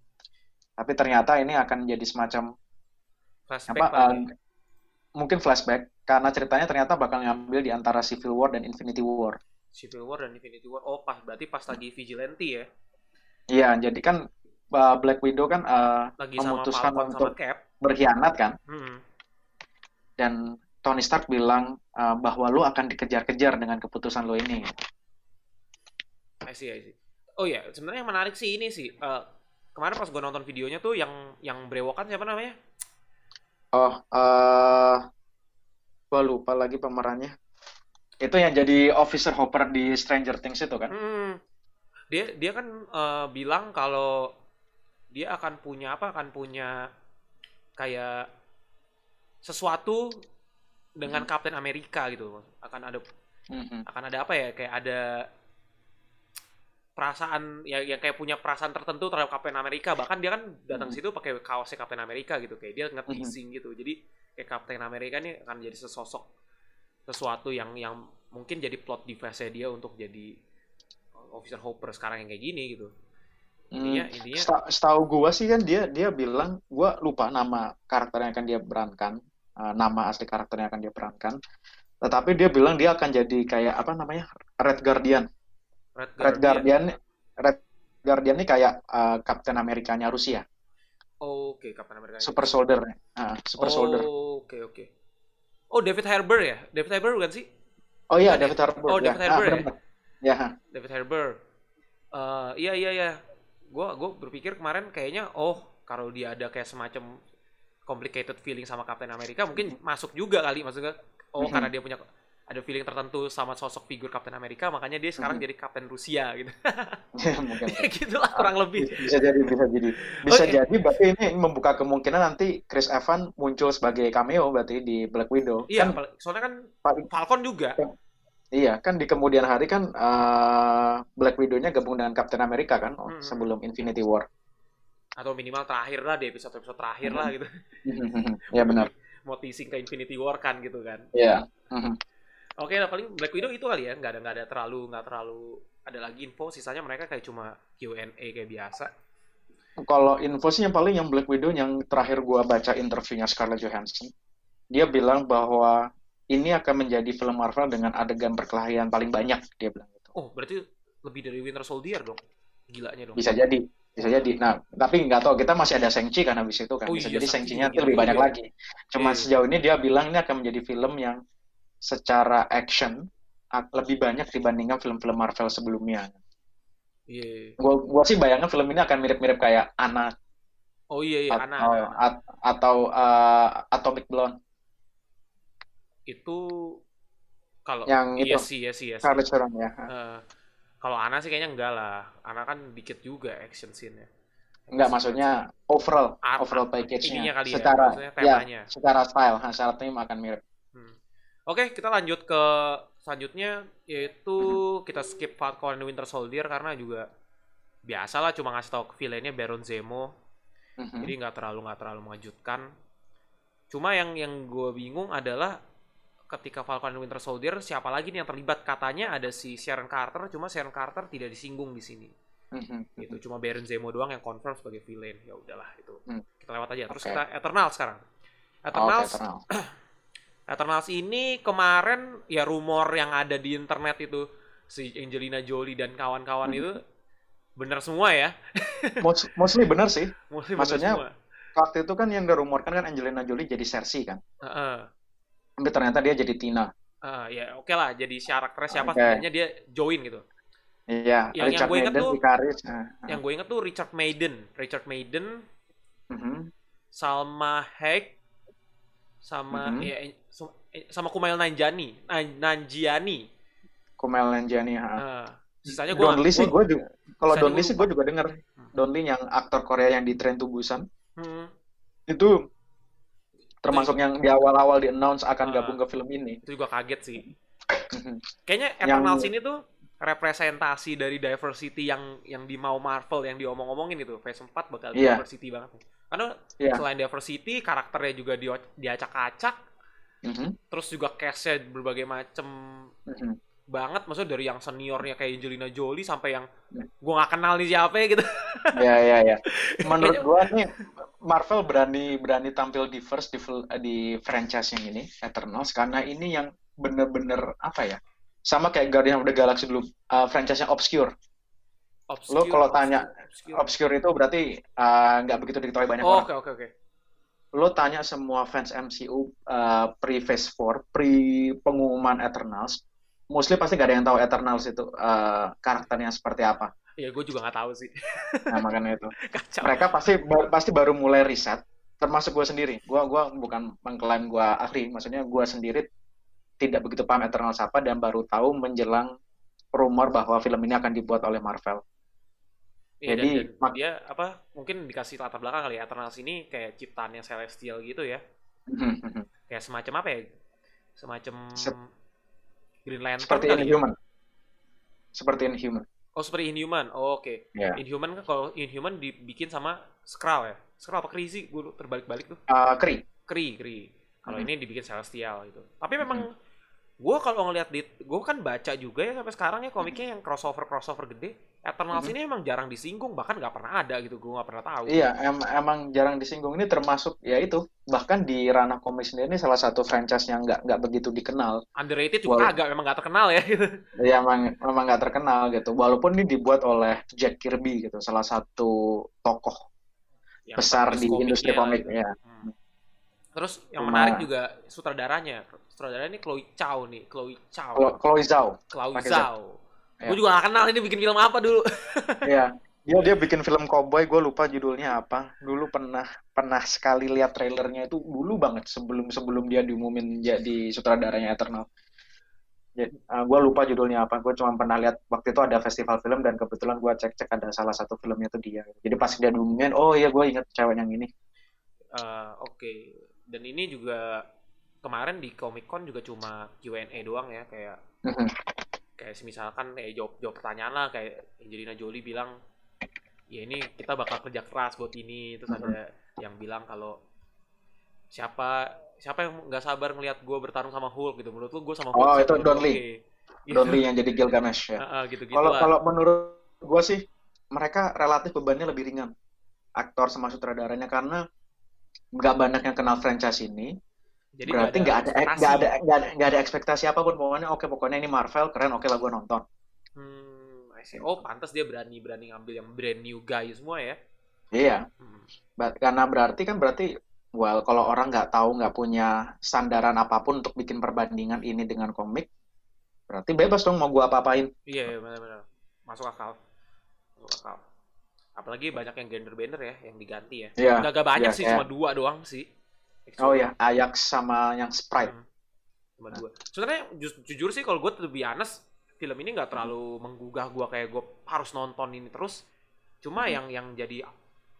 Tapi ternyata ini akan jadi semacam Flashback apa eh, mungkin flashback karena ceritanya ternyata bakal ngambil di antara Civil War dan Infinity War. Civil War dan Infinity War. Oh, pas berarti pas lagi vigilante ya. Iya, jadi kan uh, Black Widow kan uh, Lagi sama memutuskan Falcon untuk sama Cap. berkhianat kan, Hmm. dan Tony Stark bilang uh, bahwa lu akan dikejar-kejar dengan keputusan lo ini. I see, I see. Oh iya, sebenarnya yang menarik sih ini sih. Eh, kemarin pas gue nonton videonya tuh yang yang brewokan siapa namanya? Oh, uh, gua lupa lagi pemerannya. Itu yang jadi Officer Hopper di Stranger Things itu kan? Hmm. Dia dia kan eh, bilang kalau dia akan punya apa? Akan punya kayak sesuatu dengan Hmm. Captain America gitu. Akan ada Mhm. akan ada apa ya? Kayak ada perasaan ya yang kayak punya perasaan tertentu terhadap Captain America bahkan dia kan datang Hmm. situ pakai kaosnya Captain America gitu kayak dia nge-teasing gitu jadi kayak Captain America ini akan jadi sesosok sesuatu yang yang mungkin jadi plot device dia untuk jadi Officer Hopper sekarang yang kayak gini gitu intinya Hmm. intinya Seta- Setahu gua sih kan dia dia bilang gua lupa nama karakter yang akan dia perankan, uh, nama asli karakter yang akan dia perankan. Tetapi dia bilang dia akan jadi kayak apa namanya Red Guardian. Red Red Guardian Guardian, Red Guardian ini kayak uh, Captain Amerikanya Rusia, oke Captain America Super Soldier, Ah, Super Soldier. oh oke oke oh David Harbour ya David Harbour bukan sih Oh iya, ya? David Harbour. Oh, ya. David Harbour ah, ya? Ya. David Harbour. Eh, iya iya iya. Gua gua berpikir kemarin kayaknya oh kalau dia ada kayak semacam complicated feeling sama Captain America mungkin masuk juga kali maksudnya oh Mhm. karena dia punya ada feeling tertentu sama sosok figur Kapten Amerika, makanya dia sekarang Mhm. jadi Kapten Rusia gitu. <laughs> Ya, mungkin. Kayak <laughs> gitulah kurang lebih. Bisa, bisa jadi, bisa jadi. Bisa Oke. jadi berarti ini membuka kemungkinan nanti Chris Evans muncul sebagai cameo berarti di Black Widow. Iya, Kan soalnya kan Falcon juga. Iya, kan di kemudian hari kan eh, Black Widow-nya gabung dengan Captain America kan Mhm. sebelum Infinity War. atau minimal terakhir lah di episode-episode terakhir Mhm. lah gitu. <laughs> Ya benar. Mau teasing ke Infinity War kan gitu kan. Iya. Mhm. Oke, nah paling Black Widow itu kali ya, nggak ada nggak ada terlalu nggak terlalu ada lagi info, sisanya mereka kayak cuma Q&A kayak biasa. Kalau info sih yang paling yang Black Widow yang terakhir gua baca interviewnya Scarlett Johansson, dia bilang bahwa ini akan menjadi film Marvel dengan adegan perkelahian paling banyak, dia bilang gitu. Oh, berarti lebih dari Winter Soldier dong. Gilanya dong. Bisa jadi, bisa jadi. Nah, tapi nggak tahu kita masih ada Shang-Chi kan habis itu kan. Oh Bisa iya, jadi Shang-Chi-nya juga lebih banyak juga. lagi. Cuma Iya. sejauh ini dia bilang ini akan menjadi film yang secara action lebih banyak dibandingkan film-film Marvel sebelumnya. Iya. Gua, gua sih bayangin film ini akan mirip-mirip kayak Anna Oh iya iya, atau Ana, Ana, Ana. at- atau uh, Atomic Blonde Itu kalau yang iya itu sih, iya sih, iya sih. Charlize Theron ya. Eh, kalau Ana sih kayaknya enggak lah. Ana kan dikit juga action scene-nya. Enggak, maksudnya overall, Art- overall package-nya. kali ya, secara, ya, temanya. secara style, ha, secara theme akan mirip. Hmm. Oke, kita lanjut ke selanjutnya yaitu Mm-hmm. kita skip Falcon and Winter Soldier karena juga biasa lah cuma ngasih tahu villainnya Baron Zemo. Mhm. Jadi nggak terlalu nggak terlalu mengejutkan. Cuma yang yang gue bingung adalah ketika Falcon and Winter Soldier siapa lagi nih yang terlibat? Katanya ada si Sharon Carter, cuma Sharon Carter tidak disinggung di sini. Mhm. Gitu, cuma Baron Zemo doang yang confirm sebagai villain. Ya udahlah itu. Hmm. Kita lewat aja. Terus Oke. kita Eternal sekarang. Oke, Eternals Eternal. <clears throat> Eternals ini kemarin ya rumor yang ada di internet itu si Angelina Jolie dan kawan-kawan Mhm. itu benar semua ya. <laughs> Most- Mostly benar sih. Mostly Maksudnya, semua. Waktu itu kan yang dirumorkan kan Angelina Jolie jadi Cersei kan. Heeh. Tapi ternyata dia jadi Tina. Ah, ya oke lah jadi karakternya siapa Oke. setidaknya dia join gitu. Iya, Yang- yang Richard gue ingat Madden, tuh- Icarus. nah, nah. Yang gue inget tuh Richard Maiden, Richard Maiden, Mhm. Salma Hayek, sama Mhm. ya, eh, sama- eh, sama Kumail Nanjiani, Nan- Nanjiani. Kumail Nanjiani. ha. Ah, sisanya gue Donli sih gue juga. Kalau Donli sih gue juga denger. Hmm. Donli yang aktor Korea yang di Train to Busan Hmm, itu termasuk yang di awal-awal di announce akan Ah. gabung ke film ini. itu juga kaget sih. Kayaknya Yang- Eternals ini tuh representasi dari diversity yang yang di mau Marvel yang diomong-omongin gitu. Phase 4 bakal Iya. diversity banget. Karena Iya. selain diversity, karakternya juga di, diacak-acak, Mhm. terus juga cast-nya berbagai macem Mhm. Banget. Maksudnya dari yang seniornya kayak Angelina Jolie sampai yang Hmm. gua nggak kenal nih siapa ya gitu. Ya ya ya. Menurut <laughs> gua nih Marvel berani berani tampil di first di, di franchise yang ini Eternals karena ini yang bener-bener apa ya? Sama kayak Guardian of the Galaxy dulu, uh, franchise-nya obscure. Obscure, kalau tanya- obscure. Obscure itu berarti uh, nggak begitu diketahui banyak Oh, orang. Oke oke oke. Lo tanya semua fans MCU uh, pre Phase 4, pre pengumuman Eternals, mostly pasti nggak ada yang tahu Eternals itu uh, karakternya seperti apa. Ya gue juga nggak tahu sih. Nah, makanya itu. <laughs> Kacau. mereka pasti ba- pasti baru mulai riset termasuk gue sendiri gue gua bukan mengklaim gue ahli maksudnya gue sendiri tidak begitu paham Eternals apa dan baru tahu menjelang rumor bahwa film ini akan dibuat oleh Marvel Iya, Jadi, dan, dan dia apa mungkin dikasih latar belakang kali ya Eternals ini kayak ciptaannya Celestial gitu ya. Kayak semacam apa ya? Semacam Sep- Green Lantern seperti kali ya? Inhuman seperti Inhuman Oh, seperti Inhuman. Oh, oke. ya Inhuman kan kalau Inhuman dibikin sama Skrull ya. Skrull apa Kree sih? Gue terbalik-balik tuh. Eh, Kree Kree, Kree. Kalau Hmm. ini dibikin Celestial gitu. Tapi memang gue kalau ngeliat di, gue kan baca juga ya sampai sekarang ya komiknya yang crossover crossover gede. Eternals Mhm. ini emang jarang disinggung, bahkan nggak pernah ada gitu. Gue nggak pernah tahu. iya em- emang jarang disinggung ini termasuk ya itu bahkan di ranah komik sendiri ini salah satu franchise yang nggak nggak begitu dikenal Underrated juga Walau- kagak, memang nggak terkenal ya. gitu. <laughs> ya emang memang nggak terkenal gitu walaupun ini dibuat oleh Jack Kirby gitu salah satu tokoh Yang besar di industri komik gitu. ya Hmm. Terus yang Cuma- menarik juga sutradaranya. Sutradaranya ini Chloe Zhao nih, Chloe. Chlo- Chloe Zhao Chloe Zhao. Ya. Gue juga gak kenal ini bikin film apa dulu. <laughs> ya dia dia bikin film cowboy gue lupa judulnya apa dulu pernah pernah sekali lihat trailernya itu dulu banget sebelum sebelum dia diumumin jadi sutradaranya Eternal gue lupa judulnya apa gue cuma pernah lihat waktu itu ada festival film dan kebetulan gue cek cek ada salah satu filmnya tuh dia jadi pas dia diumumin oh iya gue inget cewek yang ini uh, oke okay. dan ini juga kemarin di Comic Con juga cuma Q&A doang ya kayak mm-hmm. Kayak misalkan kayak jawab jawab pertanyaan lah kayak Angelina Jolie bilang ya ini kita bakal kerja keras buat ini. Terus mm-hmm. ada yang bilang kalau siapa siapa yang nggak sabar ngelihat gue bertarung sama Hulk gitu? Menurut lu gue sama Hulk oh itu Don Lee. Gitu. Don Lee yang jadi Gilgamesh ya. Uh, gitu kalau kalau menurut gue sih mereka relatif bebannya lebih ringan aktor sama sutradaranya karena nggak banyak yang kenal franchise ini jadi berarti nggak ada nggak ada nggak ada, ada, ada ekspektasi apa pun pokoknya oke pokoknya ini Marvel keren oke lah gue nonton. Hmm, oh pantas dia berani berani ngambil yang brand new guy semua ya? Iya. Hmm. karena berarti kan berarti well kalau orang nggak tahu nggak punya sandaran apa pun untuk bikin perbandingan ini dengan komik berarti bebas dong mau gua apa-apain. Iya, iya benar-benar. Masuk akal. Masuk akal. Apalagi banyak yang gender bender ya yang diganti ya. Yeah, nggak, gak banyak yeah, sih yeah. cuma dua doang sih oh ya Ajax sama yang Sprite hmm. cuma dua sebenarnya ju jujur sih kalau gue tuh honest film ini nggak terlalu menggugah gue kayak gue harus nonton ini terus cuma hmm. yang yang jadi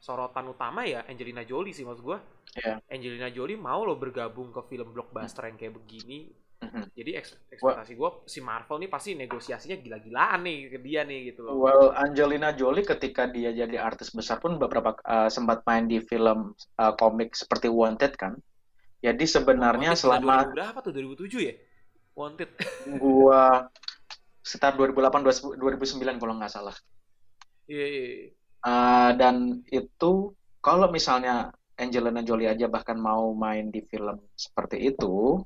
sorotan utama ya Angelina Jolie sih maksud gue. Yeah. Angelina Jolie mau lo bergabung ke film blockbuster yang kayak begini. Mm-hmm. Jadi ekspektasi gue si Marvel nih pasti negosiasinya gila-gilaan nih ke dia nih gitu loh. Well, Angelina Jolie ketika dia jadi artis besar pun beberapa uh, sempat main di film uh, komik seperti Wanted kan. Jadi sebenarnya oh, selama berapa tuh 2007 ya? Wanted. <laughs> gua sekitar 2008 2009 kalau nggak salah. Iya, yeah, yeah, yeah. Uh, dan itu kalau misalnya Angelina Jolie aja bahkan mau main di film seperti itu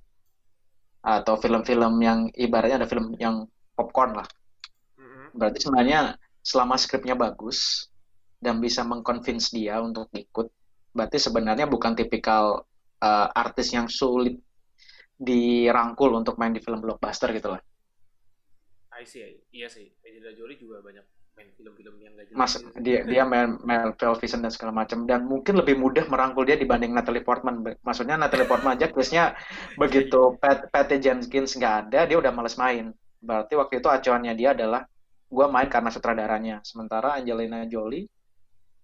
atau film-film yang ibaratnya ada film yang popcorn lah. Berarti sebenarnya selama skripnya bagus dan bisa mengconvince dia untuk ikut, berarti sebenarnya bukan tipikal uh, artis yang sulit dirangkul untuk main di film blockbuster gitu lah. I see, iya sih. Angelina Jolie juga banyak main film-film yang gak jelas. Mas, gitu. dia <laughs> dia main main Vision dan segala macam dan mungkin lebih mudah merangkul dia dibanding Natalie Portman. Maksudnya Natalie Portman aja biasanya begitu Pat, Patty Jenkins nggak ada, dia udah males main. Berarti waktu itu acuannya dia adalah gue main karena sutradaranya. Sementara Angelina Jolie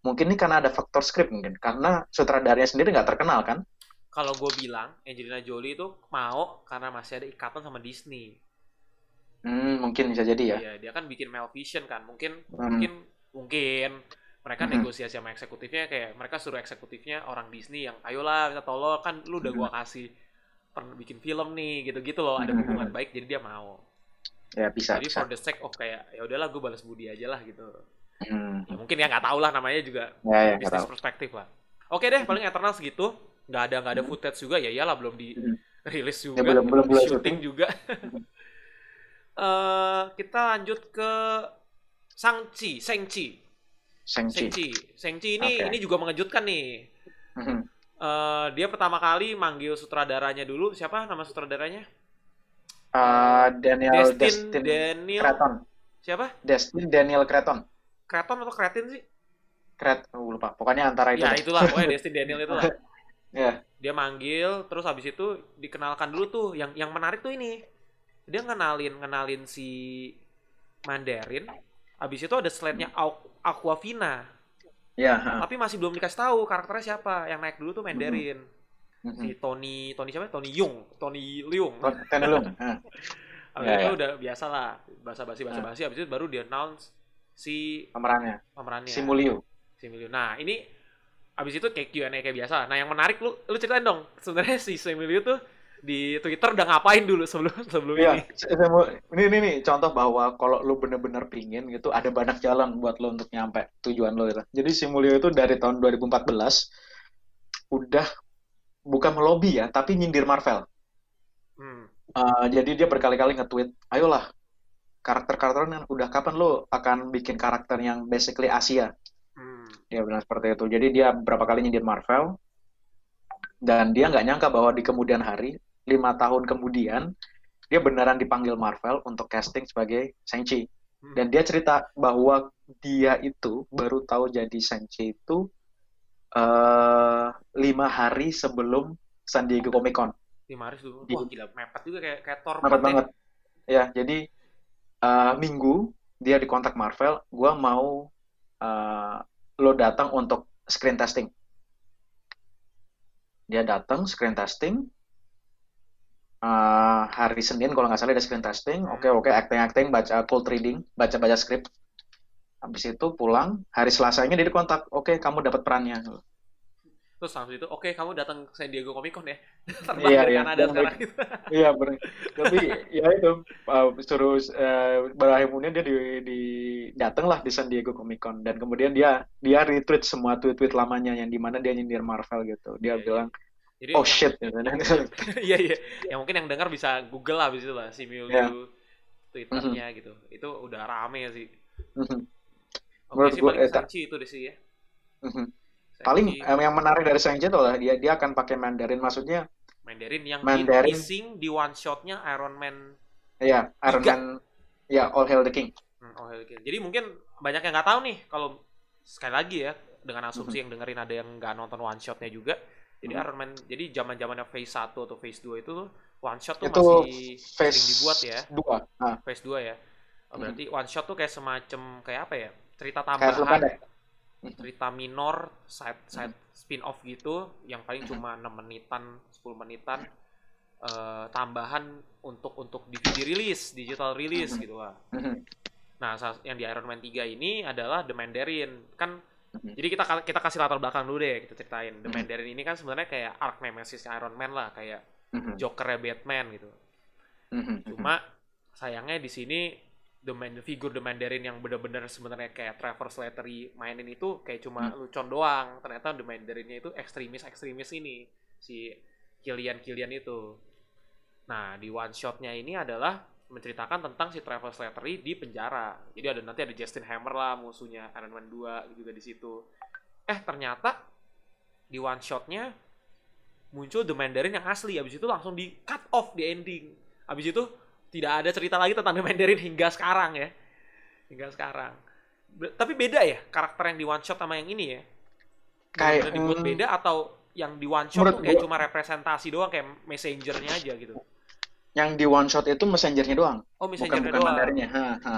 mungkin ini karena ada faktor skrip mungkin karena sutradaranya sendiri nggak terkenal kan. Kalau gue bilang Angelina Jolie itu mau karena masih ada ikatan sama Disney Hmm, mungkin bisa jadi ya. Iya, dia kan bikin Vision kan. Mungkin hmm. mungkin mungkin mereka hmm. negosiasi sama eksekutifnya kayak mereka suruh eksekutifnya orang Disney yang ayolah kita tolong kan lu udah gua hmm. kasih pernah bikin film nih gitu-gitu loh ada hmm. hubungan baik jadi dia mau. Ya bisa. Jadi bisa. for the sake of kayak ya udahlah gue balas budi aja lah gitu. Hmm. Ya, mungkin ya nggak tahu lah namanya juga ya, ya, bisnis perspektif lah. Oke deh paling Eternal segitu nggak ada nggak ada footage juga ya iyalah belum di <laughs> rilis juga ya, belum, belum, belum shooting juga. Uh, kita lanjut ke Sangchi, Sengchi. Sengchi. Sengchi. Sengchi ini okay. ini juga mengejutkan nih. Mm-hmm. Uh, dia pertama kali manggil sutradaranya dulu. Siapa nama sutradaranya? Uh, Daniel Destin, Destin Daniel Creton. Siapa? Destin Daniel Creton. Creton atau Cretin sih? Cret, oh, lupa. Pokoknya antara itu. Ya, itulah. Pokoknya Destin Daniel <laughs> itu lah. yeah. Dia manggil, terus habis itu dikenalkan dulu tuh. Yang yang menarik tuh ini dia ngenalin ngenalin si Mandarin habis itu ada slide-nya Aquafina. Ya tapi masih belum dikasih tahu karakternya siapa. Yang naik dulu tuh Mandarin. Mm-hmm. si Tony Tony siapa? Tony Yung. Tony Leung. Tony Leung habis ya, itu ya. udah biasa lah. Bahasa basi bahasa basi. Habis itu baru dia announce si pemerannya. Pemerannya. Si Mulio si Mulio nah ini habis itu kayak Q&A kayak biasa. Nah yang menarik lu lu ceritain dong sebenarnya si Mulio tuh di Twitter udah ngapain dulu sebelum <laughs> sebelum ya, ini. Ini ini nih contoh bahwa kalau lu bener-bener pingin gitu ada banyak jalan buat lo untuk nyampe tujuan lo gitu. Jadi Simulio itu dari tahun 2014 udah bukan melobi ya, tapi nyindir Marvel. Hmm. Uh, jadi dia berkali-kali nge-tweet, ayolah karakter-karakter yang udah kapan lo akan bikin karakter yang basically Asia. Hmm. Dia bilang seperti itu. Jadi dia berapa kali nyindir Marvel, dan dia nggak nyangka bahwa di kemudian hari lima tahun kemudian dia beneran dipanggil Marvel untuk casting sebagai Shang-Chi. Hmm. Dan dia cerita bahwa dia itu baru tahu jadi Shang-Chi itu uh, lima hari sebelum San Diego Comic Con. Lima hari sebelum, wah gila mepet juga kayak kayak Thor. Mepet banget. ya jadi eh, minggu dia dikontak Marvel, gua mau eh, lo datang untuk screen testing. Dia datang screen testing eh, hari Senin kalau nggak salah ada screen testing. Oke oke acting acting baca cold reading, baca baca skrip. Habis itu pulang hari Selasanya dia dikontak. Oke kamu dapat perannya. Terus langsung itu, oke kamu datang ke San Diego Comic Con ya? <laughs> Terbang Iya dari iya. Kanada Dan sekarang gitu. Iya benar. Tapi ya itu uh, suruh uh, berakhir kemudian dia di, di datang lah di San Diego Comic Con dan kemudian dia dia retweet semua tweet-tweet lamanya yang di mana dia nyindir Marvel gitu. Dia Iya, iya. bilang Jadi oh yang- shit <laughs> gitu. <laughs> Iya iya. Yang mungkin yang dengar bisa Google lah abis itu lah si Miu Iya. Liu Twitternya gitu. Itu udah rame sih. Mhm, Oke Menurut sih paling Shang-Chi itu deh sih ya. mhm. Paling Shang-Chi, eh, yang menarik dari Shang-Chi adalah dia dia akan pakai Mandarin maksudnya Mandarin yang Mandarin. di di one shotnya Iron Man ya Iron Tiga. Man ya All Hail the King. Hmm, oh, oke. Jadi mungkin banyak yang nggak tahu nih kalau sekali lagi ya dengan asumsi yang dengerin ada yang nggak nonton one shotnya juga. Jadi Mhm. Iron Man, jadi zaman zamannya Phase 1 atau Phase 2 itu tuh one shot tuh Itu masih Phase sering dibuat ya. 2. Nah, Phase 2 ya. Oh, berarti one shot tuh kayak semacam kayak apa ya? Cerita tambahan, pendek. cerita minor, side side spin off gitu yang paling Mhm. cuma 6 menitan, 10 menitan eh, tambahan untuk untuk DVD rilis, digital rilis Mhm. gitu lah. Nah, yang di Iron Man 3 ini adalah The Mandarin. Kan jadi kita kita kasih latar belakang dulu deh, kita ceritain. The Mhm. Mandarin ini kan sebenarnya kayak arc nemesis Iron Man lah, kayak mhm, Joker-nya Batman gitu. mhm, mhm. Cuma sayangnya di sini The Man figur The Mandarin yang bener-bener sebenarnya kayak Trevor Slattery mainin itu kayak cuma Hmm. lucon doang. Ternyata The Mandarinnya itu ekstremis-ekstremis ini si Killian-Killian itu. Nah, di one shotnya ini adalah menceritakan tentang si Trevor Slattery di penjara. Jadi ada nanti ada Justin Hammer lah musuhnya Iron Man 2 juga di situ. Eh, ternyata di one shotnya muncul The Mandarin yang asli. Habis itu langsung di cut off di ending. Habis itu tidak ada cerita lagi tentang The Mandarin hingga sekarang ya. Hingga sekarang. Be- tapi beda ya karakter yang di one shot sama yang ini ya. Kayak, dibuat beda atau yang di one shot tuh kayak gua- cuma representasi doang kayak messengernya aja gitu. Yang di one shot itu messengernya doang. Oh, bukan messengernya bukan doang. Mandarinnya. Ha, ha.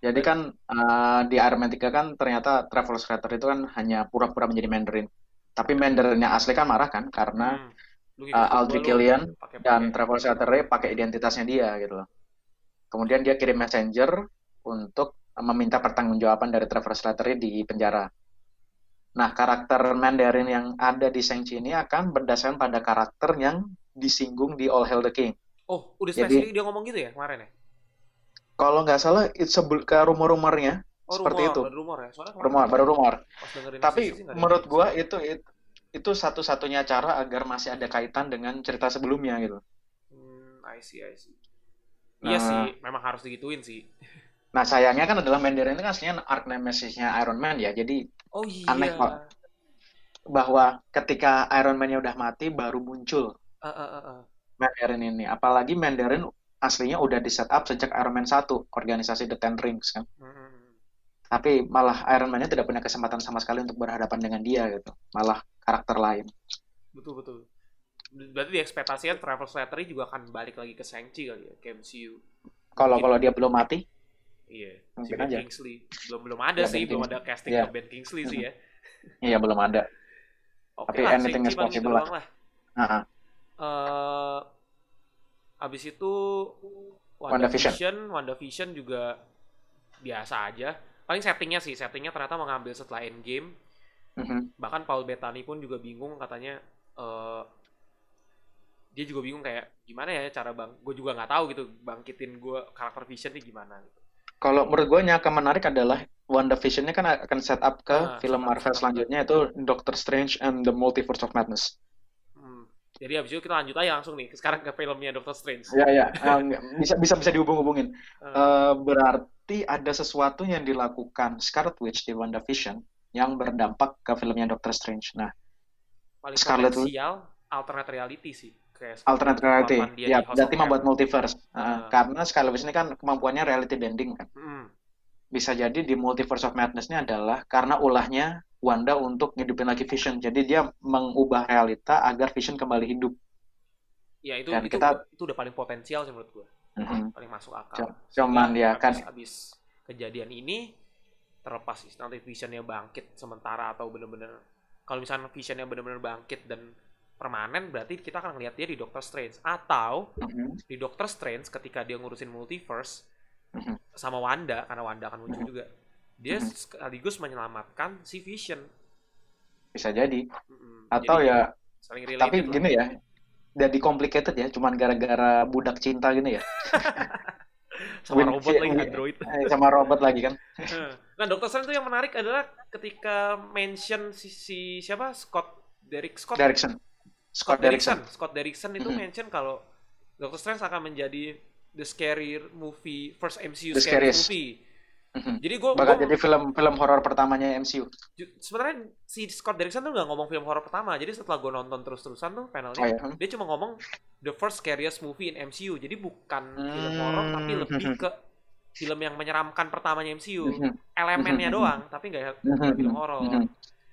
Jadi kan uh, di 3 kan ternyata Travel Scatter itu kan hanya pura-pura menjadi Mandarin. Tapi Mandarinnya asli kan marah kan karena Hmm. Uh, Aldrich Killian dan Travel Scatter pakai identitasnya dia gitu loh. Kemudian dia kirim messenger untuk meminta pertanggungjawaban dari Trevor Slattery di penjara. Nah, karakter Mandarin yang ada di Shang-Chi ini akan berdasarkan pada karakter yang disinggung di All Hail the King. Oh, udah Jadi- spesifik dia ngomong gitu ya kemarin ya? Kalau nggak salah, itu ke rumor-rumornya Oh, seperti rumor, itu. baru rumor ya. Soalnya Rumor, baru rumor. Tapi menurut gua itu itu, itu satu-satunya cara agar masih ada kaitan dengan cerita sebelumnya gitu. Hmm, I see, I see. Nah. Iya sih, memang harus digituin sih. <laughs> Nah, sayangnya kan adalah Mandarin itu kan aslinya arc nemesis-nya Iron Man ya. Jadi Oh iya. Aneh, Pak. bahwa ketika Iron Man-nya udah mati baru muncul Ah, ah, ah, ah. Mandarin ini. Apalagi Mandarin aslinya udah di setup sejak Iron Man 1, organisasi The Ten Rings kan. Hmm, hmm, hmm. Tapi malah Iron Man-nya tidak punya kesempatan sama sekali untuk berhadapan dengan dia gitu. Malah karakter lain. Betul betul. Berarti diekspektasikan Travel Slattery juga akan balik lagi ke Shang-Chi kali ya, ke MCU. Kalau kalau dia belum mati, Iya, si Ben aja. Kingsley. Belum belum ada Ya, sih, Ben belum Kingsley. ada casting ke Ben Kingsley sih ya. iya belum ada. <laughs> Oke Tapi lah, anything is paling itu possible lah. Nah, Eh, abis itu WandaVision. WandaVision, WandaVision juga biasa aja. Paling settingnya sih, settingnya ternyata mengambil setelah Endgame. mhm. Bahkan Paul Bettany pun juga bingung katanya. eh dia juga bingung kayak gimana ya cara bang, gue juga nggak tahu gitu bangkitin gue karakter Vision nih gimana. Gitu. Kalau menurut gue yang akan menarik adalah WandaVision-nya kan akan set up ke Ah, film Marvel selanjutnya itu Doctor Strange and the Multiverse of Madness. Jadi abis itu kita lanjut aja langsung nih sekarang ke filmnya Doctor Strange. Ya ya, um, bisa bisa bisa dihubung-hubungin. Eh, berarti ada sesuatu yang dilakukan Scarlet Witch di WandaVision yang berdampak ke filmnya Doctor Strange. Nah, paling Scarlet Witch. alternate reality sih. Kayak alternate reality, ya berarti membuat multiverse. Uh, Ah. karena Scarlet Witch ini kan kemampuannya reality bending kan. Hmm. Bisa jadi di Multiverse of Madness-nya adalah karena ulahnya Wanda untuk ngidupin lagi Vision. Jadi dia mengubah realita agar Vision kembali hidup. Ya itu Dan itu kita- itu udah paling potensial sih menurut gue. Mhm. paling masuk akal. Cum- Cuman ya kan abis, abis kejadian ini terlepas nanti visionnya bangkit sementara atau bener-bener kalau misalnya visionnya bener-bener bangkit dan permanen berarti kita akan ngeliat dia di Doctor Strange atau Mhm. di Doctor Strange ketika dia ngurusin multiverse Mhm. sama Wanda karena Wanda akan muncul Mhm. juga dia sekaligus menyelamatkan si Vision. Bisa jadi. Mm-mm. atau Jadi ya saling tapi lah. gini ya jadi complicated ya cuman gara-gara budak cinta gini ya. <laughs> Sama Win- robot lagi android. <laughs> Eh, sama robot lagi kan. Nah Doctor Strange itu yang menarik adalah ketika mention si, si siapa? Scott Derek Scott? Derrickson. Scott Derrickson. Scott Derrickson itu Mhm. mention kalau Doctor Strange akan menjadi the scary movie first MCU The scary scariest. movie Mhm. jadi gue bakal jadi film film horor pertamanya MCU sebenarnya si Scott Derrickson tuh nggak ngomong film horor pertama jadi setelah gue nonton terus-terusan tuh oh panelnya ya Hmm. dia cuma ngomong the first scariest movie in MCU jadi bukan film Hmm. horor tapi lebih ke <laughs> film yang menyeramkan pertamanya MCU Mhm. elemennya Mhm. doang tapi nggak Mhm. film horor Mhm.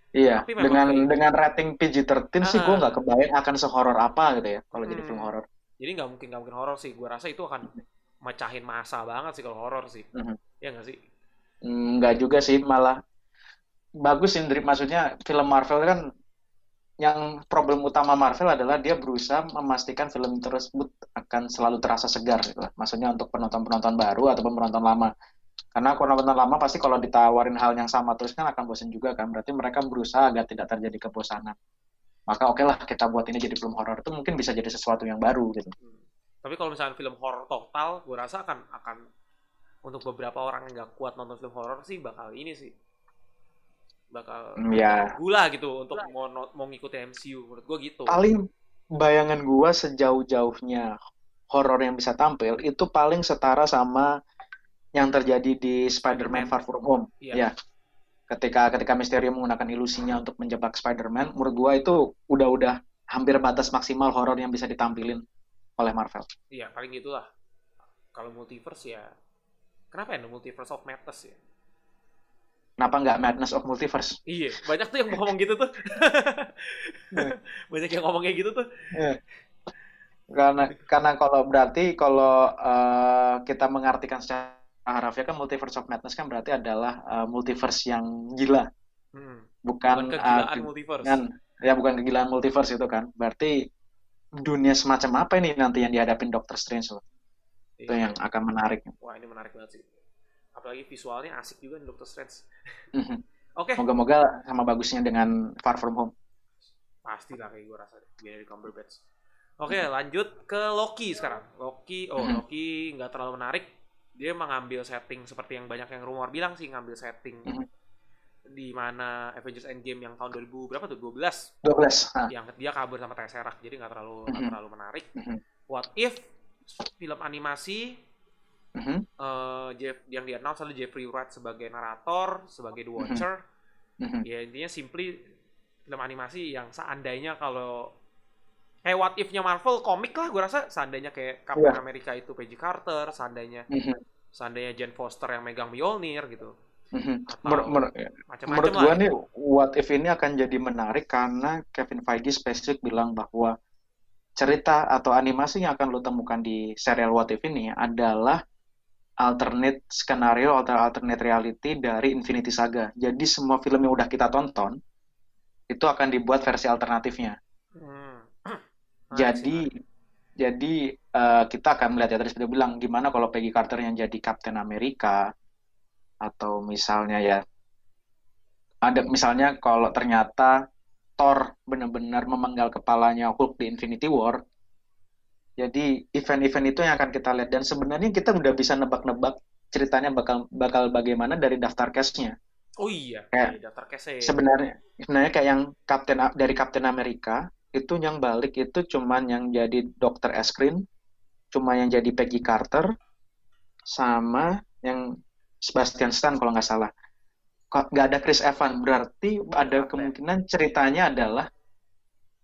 Iya, Tapi dengan kayak- dengan rating PG-13 sih gue Ah. nggak kebayang akan sehoror apa gitu ya kalau jadi Hmm. film horor. jadi nggak mungkin nggak mungkin horor sih gue rasa itu akan mecahin masa banget sih kalau horor sih Mhm. Ya nggak sih Hmm, Nggak juga sih, malah bagus sih. Maksudnya film Marvel kan yang problem utama Marvel adalah dia berusaha memastikan film tersebut akan selalu terasa segar gitu lah. Maksudnya untuk penonton-penonton baru ataupun penonton lama. Karena penonton lama pasti kalau ditawarin hal yang sama terus kan akan bosan juga kan. Berarti mereka berusaha agar tidak terjadi kebosanan. Maka oke lah kita buat ini jadi film horor itu mungkin bisa jadi sesuatu yang baru gitu. Hmm. Tapi kalau misalnya film horor total, gue rasa akan akan untuk beberapa orang yang nggak kuat nonton film horor sih bakal ini sih bakal Hmm, ya. gula gitu untuk mau mau ngikutin MCU menurut gue gitu. paling bayangan gua sejauh-jauhnya horor yang bisa tampil itu paling setara sama yang terjadi di Spider-Man Far From Home. Iya. Ya. Ketika ketika Mysterio menggunakan ilusinya untuk menjebak Spider-Man, menurut gua itu udah-udah hampir batas maksimal horor yang bisa ditampilin oleh Marvel. Iya paling gitulah. Kalau multiverse ya kenapa ya multiverse of madness ya? Kenapa nggak Madness of Multiverse? Iya banyak tuh yang ngomong gitu tuh. <laughs> banyak yang ngomong kayak gitu tuh. Karena karena kalau berarti kalau eh, kita mengartikan secara harafiah kan Multiverse of Madness kan berarti adalah eh, multiverse yang gila, Hmm. bukan Bukan eh, kegilaan multiverse. Kan, ya bukan kegilaan multiverse itu kan. Berarti dunia semacam apa ini nanti yang dihadapin Doctor Strange loh. Itu Iya. yang akan menarik. Wah ini menarik banget sih. Apalagi visualnya asik juga nih Doctor Strange. Mhm. Oke, Moga-moga sama bagusnya dengan Far From Home. pasti lah kayak gue rasa deh. Benedict Cumberbatch. Oke, lanjut ke Loki sekarang. Loki, oh Mhm. Loki nggak terlalu menarik. Dia mengambil setting seperti yang banyak yang rumor bilang sih ngambil setting Mhm. di mana Avengers Endgame yang tahun 2000 berapa tuh 12 12. Nah, yang dia kabur sama Tesseract jadi nggak terlalu nggak Mhm. terlalu menarik. Mhm. What if film animasi Mhm. eh, Jeff yang di announce Jeffrey Wright sebagai narator, sebagai The Watcher. Mhm. Ya intinya simply film animasi yang seandainya kalau kayak What If-nya Marvel komik lah gue rasa seandainya kayak Captain Iya. America itu Peggy Carter, seandainya Mhm. seandainya Jane Foster yang megang Mjolnir gitu. Mhm. Atau Menur- menur- macam-macam Menurut gua nih, What If ini akan jadi menarik karena Kevin Feige spesifik bilang bahwa cerita atau animasi yang akan lo temukan di serial What If ini adalah alternate skenario atau alternate reality dari Infinity Saga. Jadi semua film yang udah kita tonton itu akan dibuat versi alternatifnya. Hmm. <clears throat> Jadi jadi eh, kita akan melihat ya tadi sudah bilang gimana kalau Peggy Carter yang jadi Captain Amerika atau misalnya ya ada misalnya kalau ternyata Thor benar-benar memenggal kepalanya Hulk di Infinity War. Jadi event-event itu yang akan kita lihat dan sebenarnya kita udah bisa nebak-nebak ceritanya bakal bakal bagaimana dari daftar cast-nya. Oh iya, Kayak- iya, daftar case Sebenarnya sebenarnya kayak yang Captain dari Captain Amerika itu yang balik itu cuman yang jadi Dr. Eskrin, cuma yang jadi Peggy Carter sama yang Sebastian Stan kalau nggak salah. Nggak ada Chris Evans berarti ada kemungkinan ceritanya adalah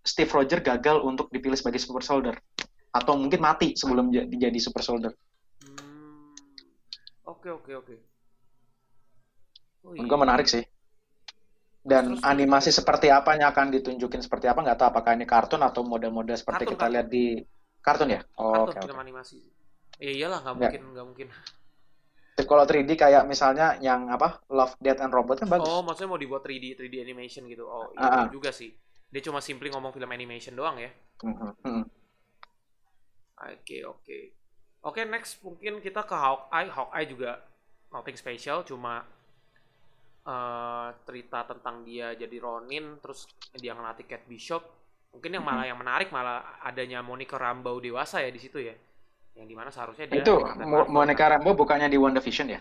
Steve Rogers gagal untuk dipilih sebagai Super Soldier atau mungkin mati sebelum jadi, Super Soldier. Hmm. Oke, oke, oke. Menurut gue menarik sih. Dan Terus- animasi seperti apa yang akan ditunjukin seperti apa nggak tahu apakah ini kartun atau model-model seperti Kartun, kita kartun. lihat di kartun ya? Oh, Kartun oke film oke. animasi. Ya iyalah Nggak. mungkin nggak mungkin. Kalau 3D kayak misalnya yang apa Love, Death and Robot kan bagus. Oh, maksudnya mau dibuat 3D 3D animation gitu. Oh, iya Ah, bener juga sih. Dia cuma simply ngomong film animation doang ya. Mhm, mhm. Oke, oke. Oke, next mungkin kita ke Hawkeye. Hawkeye juga nothing special, cuma eh, cerita tentang dia jadi Ronin, terus dia ngelatih Kate Bishop. Mungkin yang malah yang menarik malah adanya Monica Rambeau dewasa ya di situ ya. Yang di mana seharusnya dia Itu Monica. Rambeau bukannya di WandaVision ya?